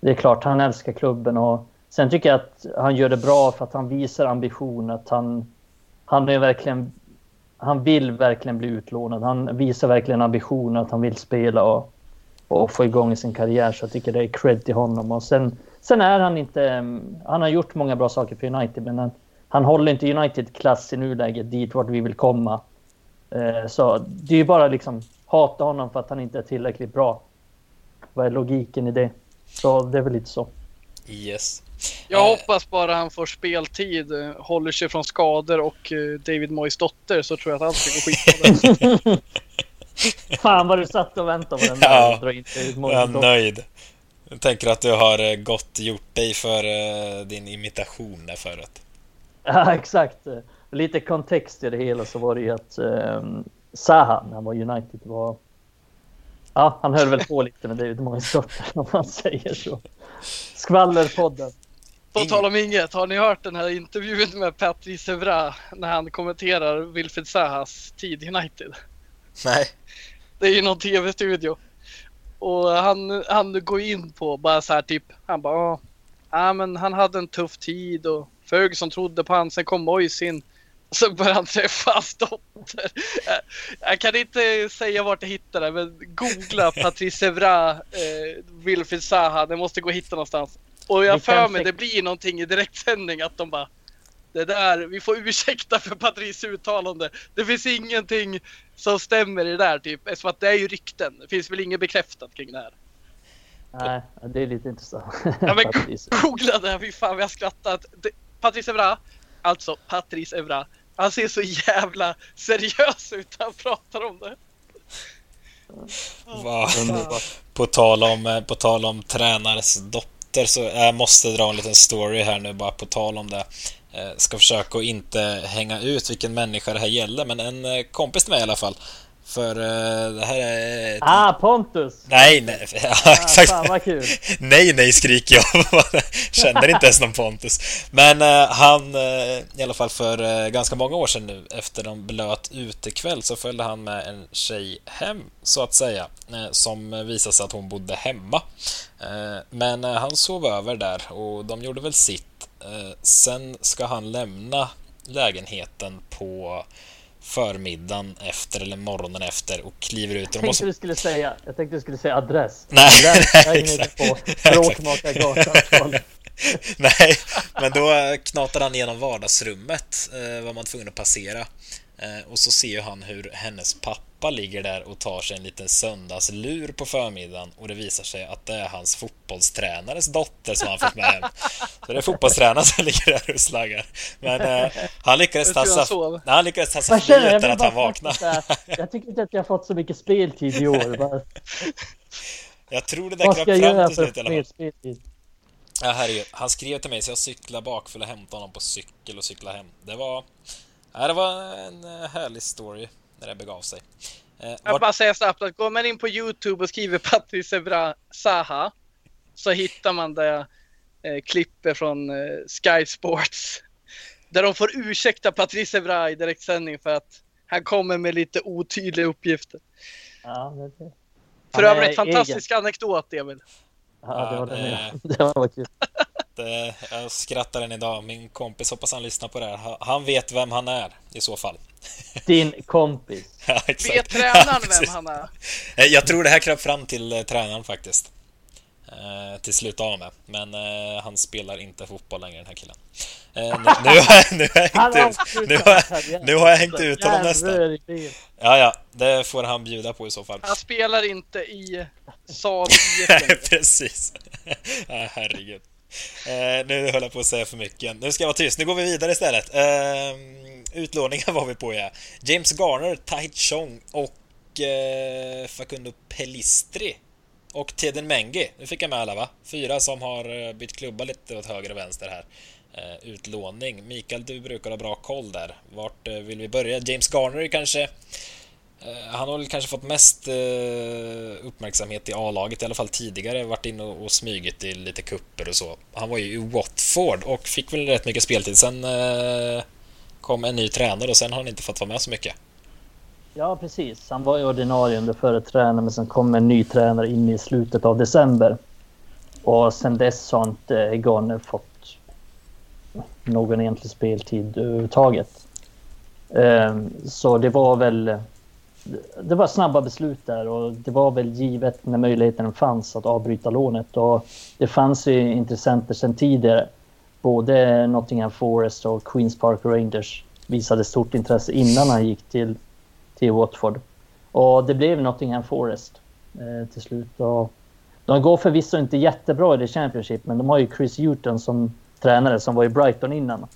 Speaker 3: det är klart, han älskar klubben och sen tycker jag att han gör det bra för att han visar ambition. Att han, han är verkligen... Han vill verkligen bli utlånad. Han visar verkligen ambition att han vill spela och, och få igång sin karriär. Så jag tycker det är cred till honom. Och sen, sen är han inte... Han har gjort många bra saker för United, men han, han håller inte United-klass i nuläget dit vart vi vill komma. Eh, så det är ju bara liksom hata honom för att han inte är tillräckligt bra. Vad är logiken i det? Så det är väl lite så.
Speaker 1: Yes.
Speaker 2: Jag eh. hoppas bara han får speltid, eh, håller sig från skador och David Moyes dotter så tror jag att allt ska gå skitbra.
Speaker 3: Fan vad du satt och väntade på den där.
Speaker 1: Ja, jag är nöjd. Jag tänker att du har gott gjort dig för din imitation där förut.
Speaker 3: Ja, exakt. Lite kontext i det hela så var det ju att um, Zaha, när han var United, var... Ja, han höll väl på lite med David Moyes dotter, om man säger så. Skvallerpodden.
Speaker 2: På tal om inget, har ni hört den här intervjun med Patrice Evra när han kommenterar Wilfred Zahas tid i United?
Speaker 1: Nej.
Speaker 2: Det är ju någon tv-studio. Och han, han går in på bara så här typ, han bara ja men han hade en tuff tid och Ferguson trodde på han, sen kom Moyes in. Så började han träffa hans dotter. Jag kan inte säga vart jag hittade det, men googla Patrice Evra, eh, Wilfried Zaha. Det måste gå att hitta någonstans. Och jag för mig det blir någonting i direktsändning att de bara det där, vi får ursäkta för Patrice uttalande. Det finns ingenting som stämmer i det där typ. Eftersom att det är ju rykten. Det finns väl inget bekräftat kring det här.
Speaker 3: Nej, det är lite intressant.
Speaker 2: Ja men googla det, fy fan vi har skrattat. Patrice Evra, alltså Patrice Evra, han ser så jävla seriös ut när han pratar om det.
Speaker 1: Va? På tal om, eh, på tal om tränares dotter så jag måste dra en liten story här nu bara på tal om det. Jag eh, ska försöka att inte hänga ut vilken människa det här gäller men en eh, kompis till mig i alla fall för uh, det här är... Ett...
Speaker 3: Ah, Pontus!
Speaker 1: Nej, nej. Ja,
Speaker 3: ah, exakt. Fan, vad kul.
Speaker 1: nej, nej skriker jag. Känner inte ens någon Pontus. Men uh, han, uh, i alla fall för ganska många år sedan nu, efter en blöt utekväll, så följde han med en tjej hem, så att säga, som visade sig att hon bodde hemma. men han sov över där och de gjorde väl sitt. sen ska han lämna lägenheten på förmiddagen efter eller morgonen efter och kliver ut.
Speaker 3: Jag tänkte, måste... du, skulle säga, jag tänkte du skulle säga adress.
Speaker 1: Nej,
Speaker 3: nej exakt. på Bråkmakargatan.
Speaker 1: nej, men då knatar han igenom vardagsrummet, eh, var man tvungen att passera. Eh, och så ser ju han hur hennes pappa ligger där och tar sig en liten söndagslur på förmiddagen och det visar sig att det är hans fotbollstränares dotter som han fått med hem. Så det är fotbollstränaren som ligger där och slaggar. Men eh, han lyckades tassa, han lyckades tassa fri utan att han vaknade.
Speaker 3: Jag tycker inte att jag fått så mycket speltid i år.
Speaker 1: Jag tror det där kröp fram till slut i alla fall. Ja, herregud. Han skrev till mig så jag cyklade bakfull och hämtade honom på cykel och cyklade hem. Det var Ja, det var en eh, härlig story när det begav sig.
Speaker 2: Eh, jag vill bara säga snabbt att går man in på Youtube och skriver Patrice Evra Saha så hittar man det eh, klippet från eh, Sky Sports där de får ursäkta Patrice Evra i direktsändning för att han kommer med lite otydliga uppgifter.
Speaker 3: Ja, det är
Speaker 2: För övrigt fantastisk egen. anekdot, Emil.
Speaker 3: Ja, det var det. Det var kul.
Speaker 1: Eh, jag skrattar än idag. Min kompis, hoppas han lyssnar på det här. Han vet vem han är i så fall.
Speaker 3: Din kompis.
Speaker 1: ja, exakt.
Speaker 2: Vet tränaren ja, vem han är?
Speaker 1: Eh, jag tror det här kröp fram till uh, tränaren faktiskt. eh, till slut av med. Men eh, han spelar inte fotboll längre den här killen. Eh, nu, nu, har jag, nu, har jag hängt ut, nu, har, nu har jag hängt ut honom nästan. Ja, ja, det får han bjuda på i så fall.
Speaker 2: Han spelar inte i Saab
Speaker 1: IF Precis. ja, herregud. Eh, nu höll jag på att säga för mycket. Nu ska jag vara tyst. Nu går vi vidare istället. Eh, utlåningar var vi på, ja. James Garner, Tai Chong och eh, Facundo Pellistri. Och Teden Mengi. Nu fick jag med alla, va? Fyra som har eh, bytt klubba lite åt höger och vänster här. Eh, utlåning. Mikael, du brukar ha bra koll där. Vart eh, vill vi börja? James Garner kanske Eh, Eh, han har väl kanske fått mest eh, uppmärksamhet i A-laget, i alla fall tidigare, varit inne och smugit i lite kupper och så. Han var ju i Watford och fick väl rätt mycket speltid. Sen eh, kom en ny tränare och sen har han inte fått vara med så mycket.
Speaker 3: Ja, precis. Han var ju ordinarie under förre tränaren, men sen kom en ny tränare in i slutet av december. Och sen dess har inte Egon fått någon egentlig speltid överhuvudtaget. Ehm, så det var väl det var snabba beslut där och det var väl givet när möjligheten fanns att avbryta lånet. Och det fanns ju intressenter sedan tidigare. Både Nottingham Forest och Queens Park Rangers visade stort intresse innan han gick till, till Watford. Och det blev Nottingham Forest eh, till slut. Och de går förvisso inte jättebra i det Championship, men de har ju Chris Hewton som tränare som var i Brighton innan.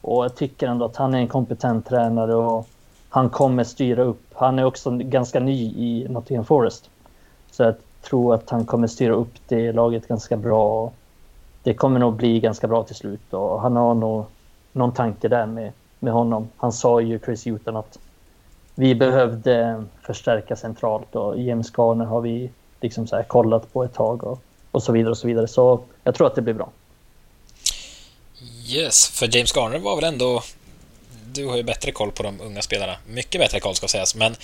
Speaker 3: Och jag tycker ändå att han är en kompetent tränare och han kommer styra upp. Han är också ganska ny i Nottingham Forest. Så jag tror att han kommer styra upp det laget ganska bra. Det kommer nog bli ganska bra till slut och han har nog någon tanke där med, med honom. Han sa ju Chris Hewton att vi behövde förstärka centralt och James Garner har vi liksom så kollat på ett tag och, och så vidare och så vidare. Så jag tror att det blir bra.
Speaker 1: Yes, för James Garner var väl ändå du har ju bättre koll på de unga spelarna. Mycket bättre koll ska sägas, men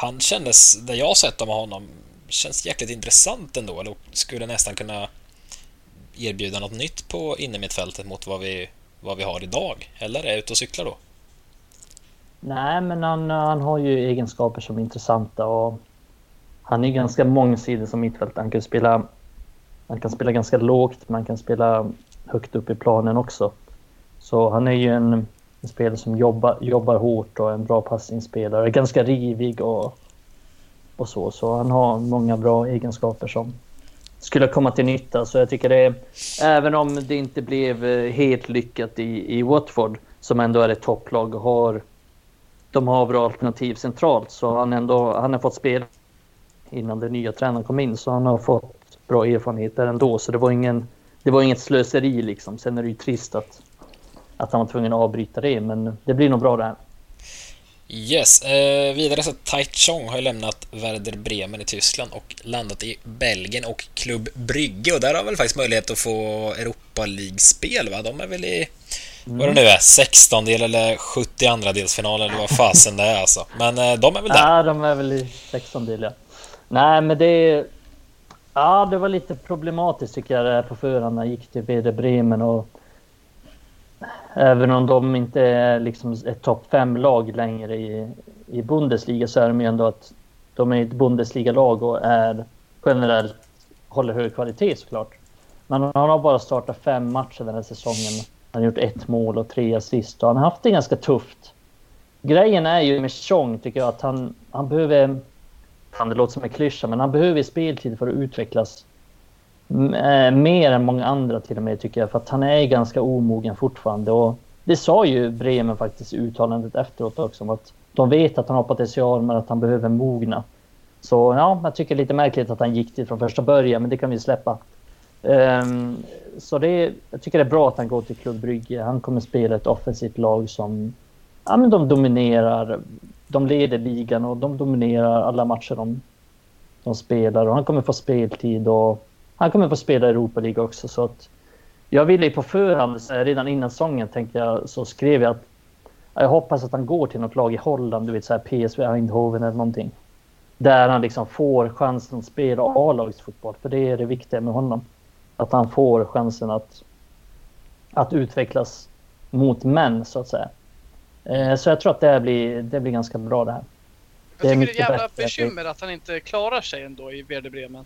Speaker 1: han kändes, det jag har sett av honom, känns jäkligt intressant ändå. Eller skulle nästan kunna erbjuda något nytt på innermittfältet mot vad vi, vad vi har idag. Eller är jag ute och cyklar då?
Speaker 3: Nej, men han, han har ju egenskaper som är intressanta och han är ganska mångsidig som mittfältare. Han kan spela, han kan spela ganska lågt, men han kan spela högt upp i planen också. Så han är ju en, en spelare som jobbar, jobbar hårt och är en bra passningsspelare. Ganska rivig och, och så. Så han har många bra egenskaper som skulle komma till nytta. Så jag tycker det även om det inte blev eh, helt lyckat i, i Watford, som ändå är ett topplag och har de har bra alternativ centralt, så han, ändå, han har fått spela innan den nya tränaren kom in, så han har fått bra erfarenheter ändå. Så det var, ingen, det var inget slöseri liksom. Sen är det ju trist att att han var tvungen att avbryta det, men det blir nog bra det här.
Speaker 1: Yes, eh, vidare så Tai Chong har ju lämnat Werder Bremen i Tyskland och landat i Belgien och Klubb Brygge och där har väl faktiskt möjlighet att få Europa League-spel va? De är väl i, mm. vad det nu är, 16 del eller 72 delsfinal eller vad fasen det är alltså. Men eh, de är väl där?
Speaker 3: Ja, de är väl i 16 del ja. Nej, men det... Ja, det var lite problematiskt tycker jag det på förhand när gick till Werder Bremen och Även om de inte är liksom ett topp fem lag längre i, i Bundesliga så är de ju ändå att de är ett Bundesliga-lag och är generellt håller hög kvalitet såklart. Men han har bara startat fem matcher den här säsongen. Han har gjort ett mål och tre assist och han har haft det ganska tufft. Grejen är ju med Chong tycker jag att han, han behöver... Fan, det låter som en klyscha, men han behöver speltid för att utvecklas Eh, mer än många andra till och med tycker jag, för att han är ganska omogen fortfarande. Och det sa ju Bremen faktiskt i uttalandet efteråt också, att de vet att han har potential men att han behöver mogna. Så ja, jag tycker det är lite märkligt att han gick dit från första början, men det kan vi släppa. Um, så det, jag tycker det är bra att han går till Klubb Brygge. Han kommer spela ett offensivt lag som ja, men de dominerar. De leder ligan och de dominerar alla matcher de, de spelar. Och han kommer få speltid och han kommer få spela Europa League också. Så att jag ville på förhand, redan innan säsongen, tänkte jag, så skrev jag att jag hoppas att han går till något lag i Holland, du vet så här PSV Eindhoven eller någonting. Där han liksom får chansen att spela A-lagsfotboll, för det är det viktiga med honom. Att han får chansen att, att utvecklas mot män, så att säga. Eh, så jag tror att det blir, det blir ganska bra det här.
Speaker 2: Jag tycker det är, är jävla bekymmer att han inte klarar sig ändå i Werder Bremen.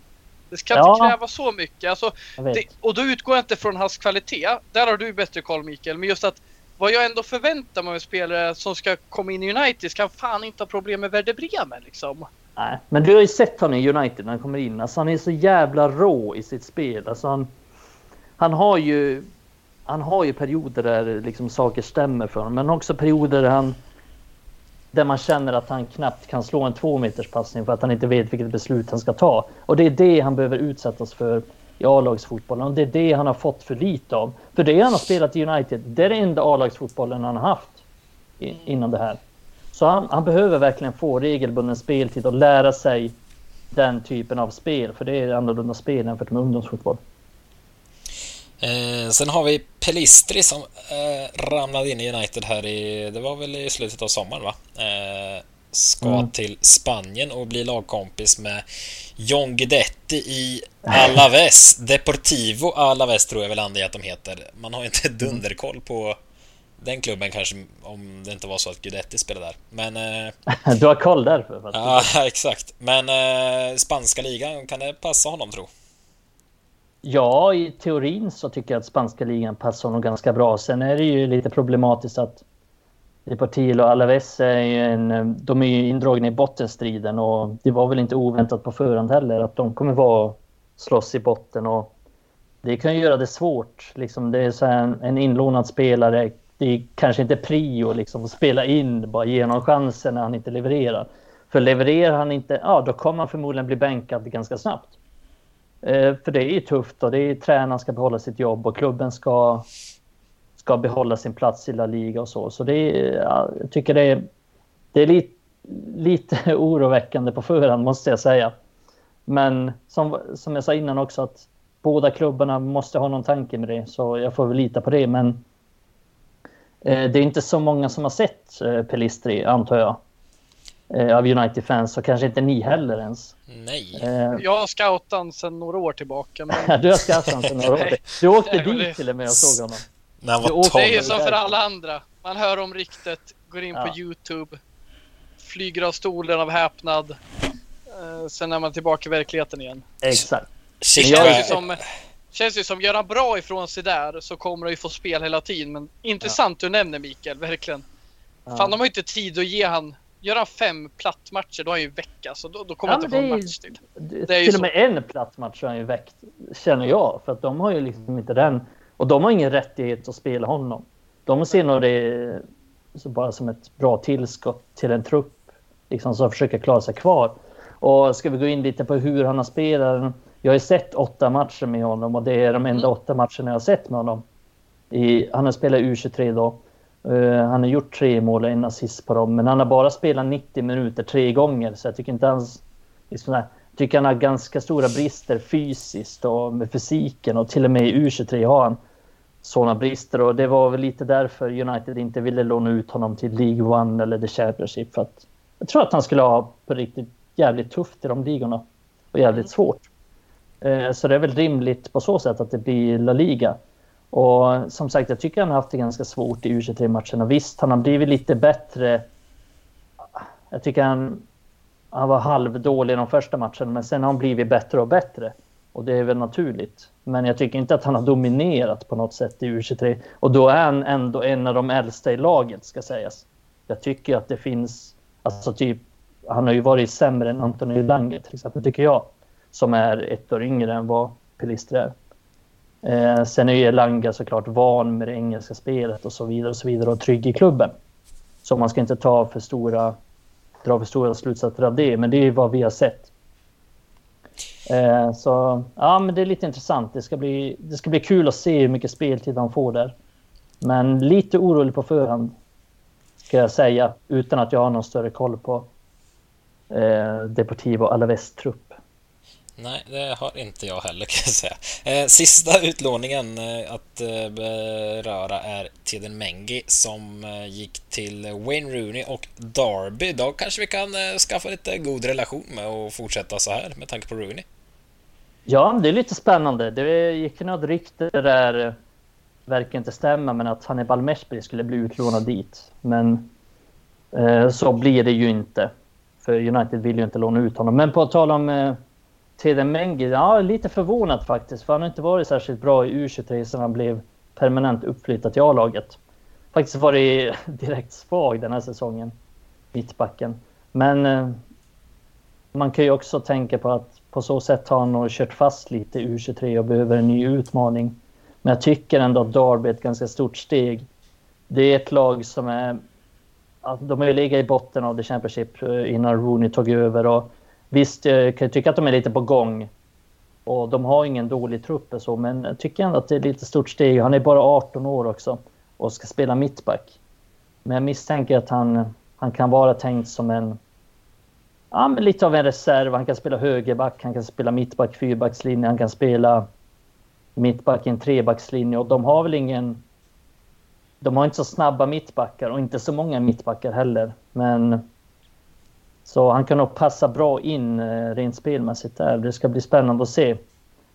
Speaker 2: Det ska ja. inte kräva så mycket. Alltså, det, och då utgår jag inte från hans kvalitet. Där har du bättre koll Mikael. Men just att vad jag ändå förväntar mig av en spelare som ska komma in i United ska fan inte ha problem med Werder Bremen liksom.
Speaker 3: Nej, men du har ju sett honom i United när han kommer in. Alltså han är så jävla rå i sitt spel. Alltså han, han har ju han har ju perioder där liksom saker stämmer för honom, men också perioder där han där man känner att han knappt kan slå en två meters passning för att han inte vet vilket beslut han ska ta. Och det är det han behöver utsättas för i A-lagsfotbollen och det är det han har fått för lite av. För det han har spelat i United, det är den enda A-lagsfotbollen han har haft innan det här. Så han, han, behöver verkligen få regelbunden speltid och lära sig den typen av spel, för det är annorlunda spel jämfört med ungdomsfotboll.
Speaker 1: Eh, sen har vi Pelistri som eh, ramlade in i United här i, det var väl i slutet av sommaren va? Eh, ska mm. till Spanien och bli lagkompis med John Guidetti i Alaves. Deportivo Alaves tror jag väl Andy att de heter. Man har inte mm. dunderkoll på den klubben kanske om det inte var så att Guidetti spelade där. Men...
Speaker 3: Eh, du har koll därför?
Speaker 1: Ja, exakt. Men eh, spanska ligan, kan det passa honom tro?
Speaker 3: Ja, i teorin så tycker jag att spanska ligan passar honom ganska bra. Sen är det ju lite problematiskt att Deportivo och Alaves är en, de är ju indragna i bottenstriden och det var väl inte oväntat på förhand heller att de kommer vara slåss i botten och det kan ju göra det svårt. Liksom det är så en, en inlånad spelare. Det är kanske inte prio liksom att spela in, bara ge honom chansen när han inte levererar. För levererar han inte, ja då kommer han förmodligen bli bänkad ganska snabbt. Eh, för det är ju tufft och det är tränaren ska behålla sitt jobb och klubben ska, ska behålla sin plats i La Liga och så. Så det är, jag tycker det är, det är lite, lite oroväckande på förhand måste jag säga. Men som, som jag sa innan också att båda klubbarna måste ha någon tanke med det så jag får väl lita på det. Men eh, det är inte så många som har sett eh, Pelistri antar jag av United-fans så kanske inte ni heller ens.
Speaker 1: Nej.
Speaker 2: Eh, jag har scoutat sedan några år tillbaka. Men...
Speaker 3: du har scoutat sedan några år. Du åkte dit det... till och med och såg honom.
Speaker 1: När han var
Speaker 2: det är ju som för alla andra. Man hör om ryktet, går in ja. på Youtube, flyger av stolen av häpnad. Eh, sen är man tillbaka i verkligheten igen.
Speaker 3: Exakt.
Speaker 2: Det känns ju som, känns ju som, gör han bra ifrån sig där så kommer han ju få spel hela tiden. Men intressant ja. du nämner Mikael, verkligen. Ja. Fan, de har ju inte tid att ge han Gör han fem plattmatcher då har han ju väck alltså. Då, då kommer ja, inte få en match till.
Speaker 3: Det är till och med en plattmatch har han ju väckt, känner jag. För att de har ju liksom inte den. Och de har ingen rättighet att spela honom. De ser nog det så bara som ett bra tillskott till en trupp liksom, som försöker klara sig kvar. Och ska vi gå in lite på hur han har spelat. Jag har ju sett åtta matcher med honom och det är de enda mm. åtta matcherna jag har sett med honom. I, han har spelat U23 då. Uh, han har gjort tre mål och en assist på dem, men han har bara spelat 90 minuter tre gånger, så jag tycker inte hans... Liksom där, tycker han har ganska stora brister fysiskt och med fysiken och till och med i U23 har han sådana brister och det var väl lite därför United inte ville låna ut honom till League One eller The Championship för att jag tror att han skulle ha på riktigt jävligt tufft i de ligorna och jävligt mm. svårt. Uh, så det är väl rimligt på så sätt att det blir La Liga. Och som sagt, jag tycker han har haft det ganska svårt i U23-matcherna. Visst, han har blivit lite bättre. Jag tycker han, han var halvdålig i de första matcherna, men sen har han blivit bättre och bättre. Och det är väl naturligt. Men jag tycker inte att han har dominerat på något sätt i U23. Och då är han ändå en av de äldsta i laget, ska sägas. Jag tycker att det finns, alltså typ, han har ju varit sämre än Anthony Lange till exempel, tycker jag. Som är ett år yngre än vad Pelistri är. Eh, sen är ju Elanga såklart van med det engelska spelet och så vidare och så vidare och trygg i klubben. Så man ska inte ta för stora, dra för stora slutsatser av det, men det är vad vi har sett. Eh, så ja, men det är lite intressant. Det ska, bli, det ska bli kul att se hur mycket speltid han får där. Men lite orolig på förhand, ska jag säga, utan att jag har någon större koll på eh, Deportivo Alaves trupp.
Speaker 1: Nej, det har inte jag heller kan jag säga. Eh, sista utlåningen eh, att eh, beröra är Teden Mengi som eh, gick till Wayne Rooney och Darby. Då kanske vi kan eh, skaffa lite god relation med och fortsätta så här med tanke på Rooney.
Speaker 3: Ja, det är lite spännande. Det gick något rykte där, eh, verkar inte stämma, men att Hannibal Meshby skulle bli utlånad dit. Men så blir det ju inte. För United vill ju inte låna ut honom. Men på tal om Tede Mengi, ja lite förvånad faktiskt. För han har inte varit särskilt bra i U23 sedan han blev permanent uppflyttad till A-laget. Faktiskt varit direkt svag den här säsongen, mittbacken. Men eh, man kan ju också tänka på att på så sätt har han nog kört fast lite i U23 och behöver en ny utmaning. Men jag tycker ändå att Darby är ett ganska stort steg. Det är ett lag som är... De har ju legat i botten av The Championship eh, innan Rooney tog över. Och visst, eh, jag kan tycka att de är lite på gång. Och de har ingen dålig trupp så, men jag tycker ändå att det är lite stort steg. Han är bara 18 år också och ska spela mittback. Men jag misstänker att han, han kan vara tänkt som en... Ja, men lite av en reserv. Han kan spela högerback, han kan spela mittback, fyrbackslinje, han kan spela mittback i en trebackslinje och de har väl ingen... De har inte så snabba mittbackar och inte så många mittbackar heller. Men... Så han kan nog passa bra in eh, rent spelmässigt där. Det ska bli spännande att se.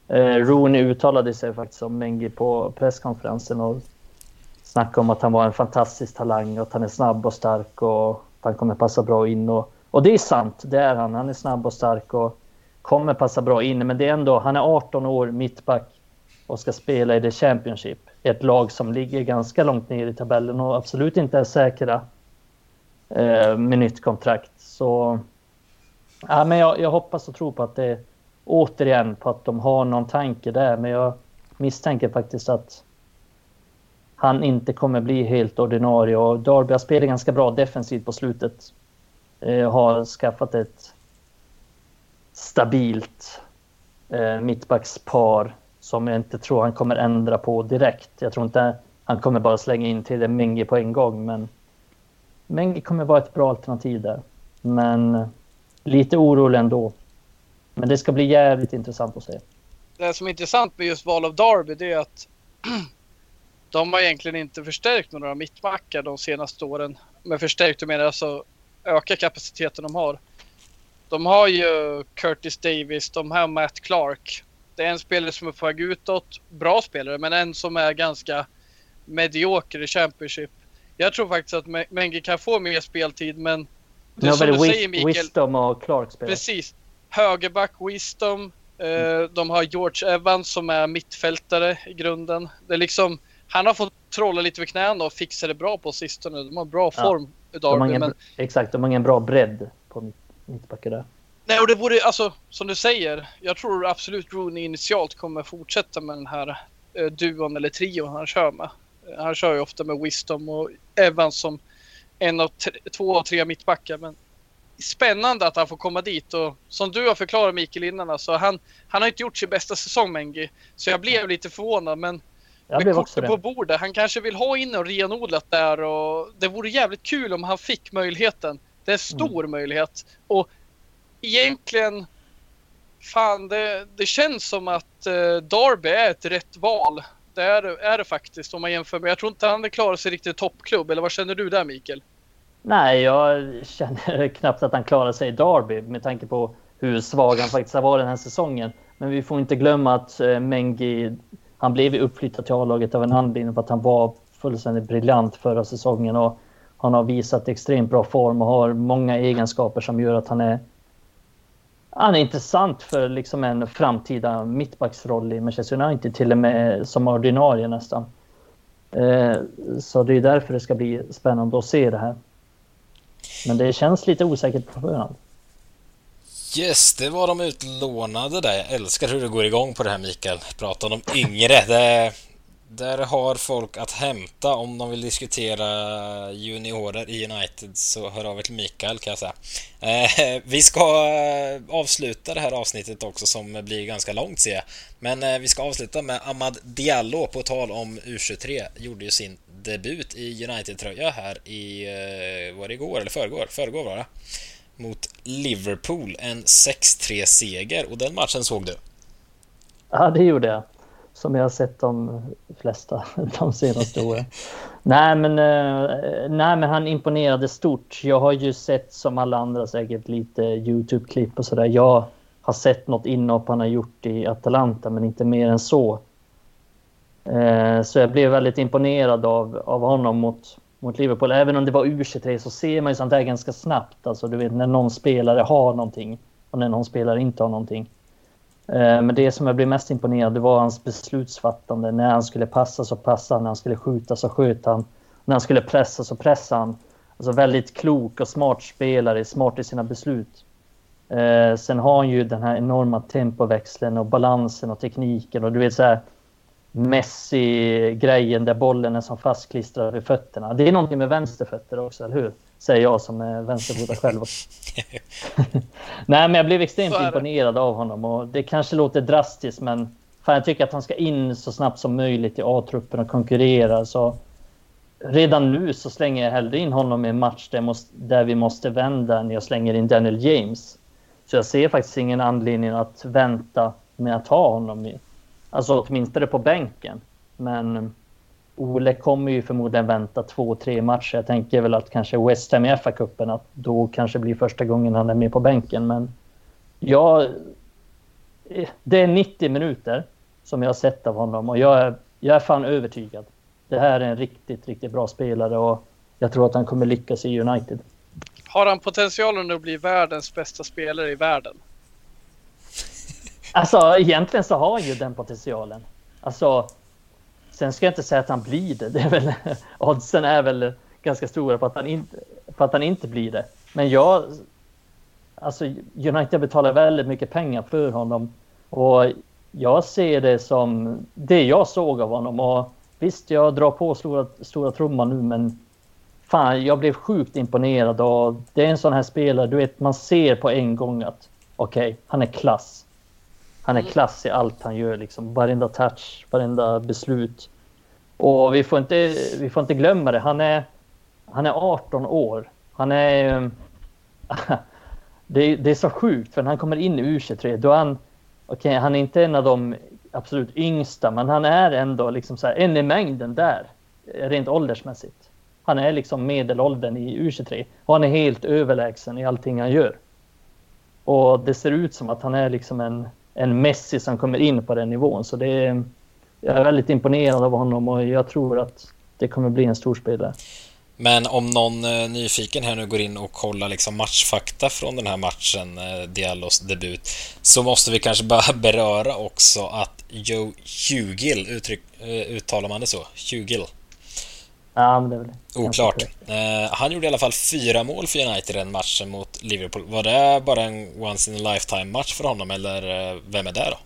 Speaker 3: Eh, Rooney uttalade sig faktiskt om Mengi på presskonferensen och snackade om att han var en fantastisk talang och att han är snabb och stark och att han kommer passa bra in. Och, och det är sant, det är han. Han är snabb och stark och kommer passa bra in. Men det är ändå, han är 18 år, mittback och ska spela i The Championship. Ett lag som ligger ganska långt ner i tabellen och absolut inte är säkra eh, med nytt kontrakt. Så ja, men jag, jag hoppas och tror på att det återigen på att de har någon tanke där. Men jag misstänker faktiskt att han inte kommer bli helt ordinarie. Och Darby har spelat ganska bra defensivt på slutet. Eh, har skaffat ett stabilt eh, mittbackspar som jag inte tror han kommer ändra på direkt. Jag tror inte han kommer bara slänga in till Mengi på en gång, men Mengi kommer vara ett bra alternativ där. Men eh, lite orolig ändå. Men det ska bli jävligt intressant att se.
Speaker 2: Det som är intressant med just val av Derby det är att de har egentligen inte förstärkt några mittbackar de senaste åren. Med förstärkt du menar alltså öka kapaciteten de har. De har ju Curtis Davis, de har Matt Clark. Det är en spelare som är på väg utåt, bra spelare, men en som är ganska medioker i Championship. Jag tror faktiskt att Mengi kan få mer speltid, men
Speaker 3: det är som du säger Mikael. Wisdom och Clark spelar.
Speaker 2: Precis. Högerback Wisdom. Mm. De har George Evans som är mittfältare i grunden. Det är liksom, han har fått trolla lite med knäna och fixa det bra på sistone. De har bra form. Ja.
Speaker 3: Darby, de har ingen, men... Exakt, de har ingen bra bredd på mittbackar där.
Speaker 2: Nej, och det vore alltså som du säger. Jag tror absolut Rooney initialt kommer fortsätta med den här eh, duon eller trion han kör med. Han kör ju ofta med Wisdom och Evans som en av två av tre mittbackar. Men spännande att han får komma dit och som du har förklarat Mikael innan alltså, han, han har inte gjort sin bästa säsong Mengi. Så jag blev lite förvånad men jag med kortet på bordet. Han kanske vill ha in och renodlat där och det vore jävligt kul om han fick möjligheten. Det är en stor mm. möjlighet och egentligen fan det, det känns som att uh, Darby är ett rätt val. Det är, är det faktiskt om man jämför med. Jag tror inte han klarar sig riktigt i toppklubb. Eller vad känner du där Mikael?
Speaker 3: Nej, jag känner knappt att han klarar sig i Derby med tanke på hur svag han faktiskt har varit den här säsongen. Men vi får inte glömma att eh, Mengi, han blev uppflyttad till A-laget av en anledning för att han var fullständigt briljant förra säsongen och han har visat extremt bra form och har många egenskaper som gör att han är han är intressant för liksom en framtida mittbacksroll i Manchester United, till och med som ordinarie nästan. Eh, så det är därför det ska bli spännande att se det här. Men det känns lite osäkert på förhand.
Speaker 1: Yes, det var de utlånade där. Jag älskar hur du går igång på det här Mikael. Prata om de yngre. Det, där har folk att hämta om de vill diskutera juniorer i United så hör av er till Mikael kan jag säga. Eh, vi ska eh, avsluta det här avsnittet också som blir ganska långt ser jag. Men eh, vi ska avsluta med Ahmad Diallo på tal om U23 gjorde ju sin debut i United-tröja här i, eh, var det igår eller förrgår? Förrgår var det. Mot Liverpool, en 6-3 seger och den matchen såg du?
Speaker 3: Ja, det gjorde jag. Som jag har sett de flesta de senaste åren. nej, men, eh, nej, men han imponerade stort. Jag har ju sett som alla andra säkert lite YouTube-klipp och sådär. Jag har sett något inhopp han har gjort i Atalanta, men inte mer än så. Eh, så jag blev väldigt imponerad av, av honom mot, mot Liverpool. Även om det var U23 så ser man ju sånt där ganska snabbt. Alltså, du vet när någon spelare har någonting och när någon spelare inte har någonting. Eh, men det som jag blev mest imponerad det var hans beslutsfattande. När han skulle passa så passade han, när han skulle skjuta så sköt han. När han skulle pressa så pressade han. Alltså väldigt klok och smart spelare, smart i sina beslut. Eh, sen har han ju den här enorma tempoväxeln och balansen och tekniken och du vet så här Messi-grejen där bollen är som fastklistrad vid fötterna. Det är någonting med vänsterfötter också, eller hur? Säger jag som är vänsterfotad själv. Nej, men jag blev extremt imponerad av honom och det kanske låter drastiskt, men fan, jag tycker att han ska in så snabbt som möjligt i A-truppen och konkurrera. Så redan nu så slänger jag hellre in honom i en match där, måste, där vi måste vända än jag slänger in Daniel James. Så jag ser faktiskt ingen anledning att vänta med att ha honom i, alltså åtminstone på bänken. Men Ole kommer ju förmodligen vänta två, tre matcher. Jag tänker väl att kanske West Ham i FA-cupen, att då kanske blir första gången han är med på bänken. Men ja, det är 90 minuter som jag har sett av honom och jag är, jag är fan övertygad. Det här är en riktigt, riktigt bra spelare och jag tror att han kommer lyckas i United.
Speaker 2: Har han potentialen att bli världens bästa spelare i världen?
Speaker 3: Alltså egentligen så har han ju den potentialen. Alltså, sen ska jag inte säga att han blir det. det är väl, oddsen är väl ganska stora på att, han inte, på att han inte blir det. Men jag... Alltså United betalar väldigt mycket pengar för honom. Och jag ser det som det jag såg av honom. Och visst, jag drar på stora, stora trumman nu, men fan, jag blev sjukt imponerad och det är en sån här spelare, du vet, man ser på en gång att okej, okay, han är klass. Han är mm. klass i allt han gör, liksom. Varenda touch, varenda beslut. Och vi får inte, vi får inte glömma det. Han är, han är 18 år. Han är... Ehm, det, det är så sjukt, för när han kommer in i U23, då är han... Okej, okay, han är inte en av de absolut yngsta, men han är ändå liksom så här, en i mängden där, rent åldersmässigt. Han är liksom medelåldern i U23 och han är helt överlägsen i allting han gör. Och det ser ut som att han är liksom en, en Messi som kommer in på den nivån. Så det är, jag är väldigt imponerad av honom och jag tror att det kommer bli en stor spelare.
Speaker 1: Men om någon eh, nyfiken här nu går in och kollar liksom matchfakta från den här matchen, eh, Diallos debut, så måste vi kanske bara beröra också att Joe Hugil, uttryck, eh, uttalar man det så? Hugil?
Speaker 3: Ja, men det är väl
Speaker 1: Oklart. Eh, han gjorde i alla fall fyra mål för United i den matchen mot Liverpool. Var det bara en once in a lifetime match för honom eller eh, vem är det då?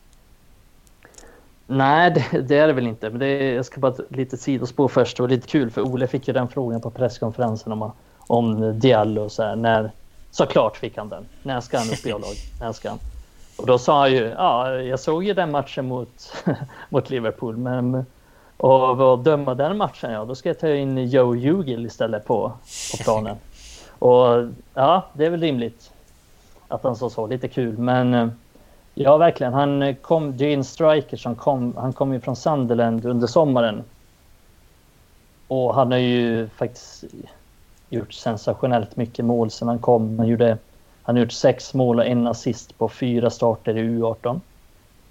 Speaker 3: Nej, det, det, är det väl inte. Men det är, jag ska bara lite sidospår först. Det var lite kul för Ole fick ju den frågan på presskonferensen om, om Diallo och så här. När, såklart fick han den. När ska han upp i A-lag? När ska han? Och då sa han ju, ja, jag såg ju den matchen mot, mot Liverpool, men och att döma den matchen, ja, då ska jag ta in Joe Hugel istället på, på planen. och ja, det är väl rimligt att han sa så. Lite kul, men eh, ja, verkligen. Han eh, kom, Det är en Striker som kom, han kom ju från Sunderland under sommaren. Och han har ju faktiskt gjort sensationellt mycket mål sedan han kom. Han, gjorde, han har gjort sex mål och en assist på fyra starter i U18.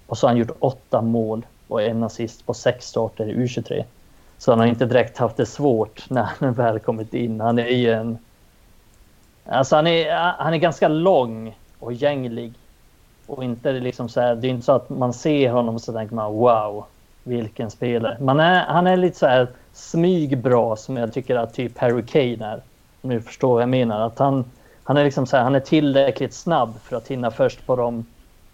Speaker 3: Och så har han gjort åtta mål och en assist på sex starter i U23. Så han har inte direkt haft det svårt när han väl kommit in. Han är ju en... Alltså han är, han är ganska lång och gänglig. Och inte liksom så här, det är inte så att man ser honom och så tänker man wow, vilken spelare. Man är, han är lite så här smygbra som jag tycker att typ Harry Kane är. Om ni förstår vad jag menar. Att han, han är liksom så här, han är tillräckligt snabb för att hinna först på dem.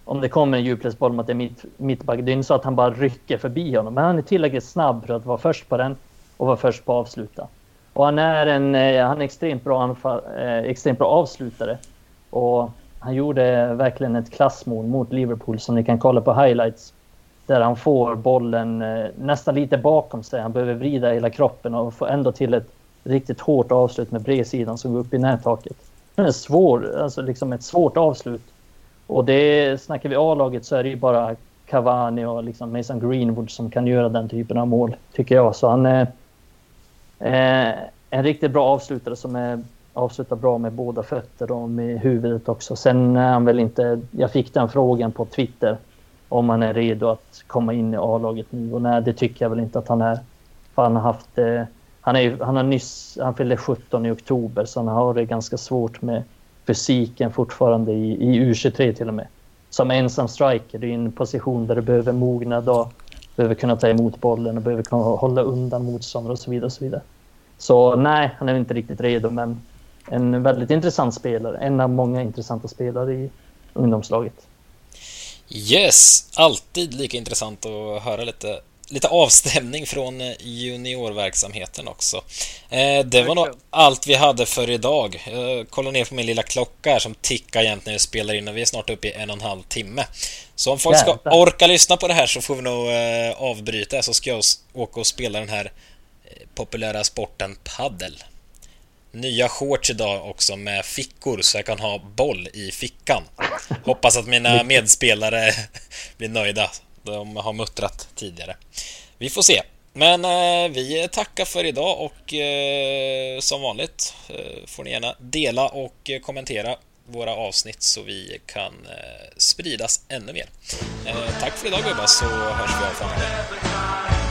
Speaker 3: om det kommer en djupledsboll mot en mitt, mittback. Det är inte så att han bara rycker förbi honom, men han är tillräckligt snabb för att vara först på den och vara först på att avsluta. Och han är en eh, han är extremt, bra anfall, eh, extremt bra avslutare. Och han gjorde verkligen ett klassmål mot Liverpool som ni kan kolla på highlights. Där han får bollen eh, nästan lite bakom sig. Han behöver vrida hela kroppen och få ändå till ett riktigt hårt avslut med bredsidan som går upp i nättaket. Det är svår, alltså liksom ett svårt avslut och det snackar vi A-laget så är det ju bara Cavani och liksom Mason Greenwood som kan göra den typen av mål, tycker jag. Så han är eh, en riktigt bra avslutare som är, avslutar bra med båda fötter och med huvudet också. Sen är han väl inte... Jag fick den frågan på Twitter om han är redo att komma in i A-laget nu och nej, det tycker jag väl inte att han är. För han har haft... Eh, han, är, han har nyss... Han fyllde 17 i oktober så han har det ganska svårt med fysiken fortfarande i, i U23 till och med. som ensam striker, det är en position där du behöver mognad och behöver kunna ta emot bollen och behöver kunna hålla undan motståndare och så vidare. Och så, vidare. så nej, han är inte riktigt redo, men en väldigt intressant spelare. En av många intressanta spelare i ungdomslaget.
Speaker 1: Yes, alltid lika intressant att höra lite lite avstämning från eh, juniorverksamheten också. Eh, det var nog allt vi hade för idag. Jag kollar ner på min lilla klocka här som tickar jämt när vi spelar in och vi är snart uppe i en och en halv timme. Så om folk ska orka lyssna på det här så får vi nog eh, avbryta så ska jag åka och spela den här populära sporten paddel. Nya shorts idag också med fickor så jag kan ha boll i fickan. Hoppas att mina medspelare blir nöjda. De har muttrat tidigare. Vi får se. Men eh, vi tackar för idag och eh, som vanligt eh, får ni gärna dela och kommentera våra avsnitt så vi kan eh, spridas ännu mer. Eh, tack för idag gubbar så hörs vi av framöver.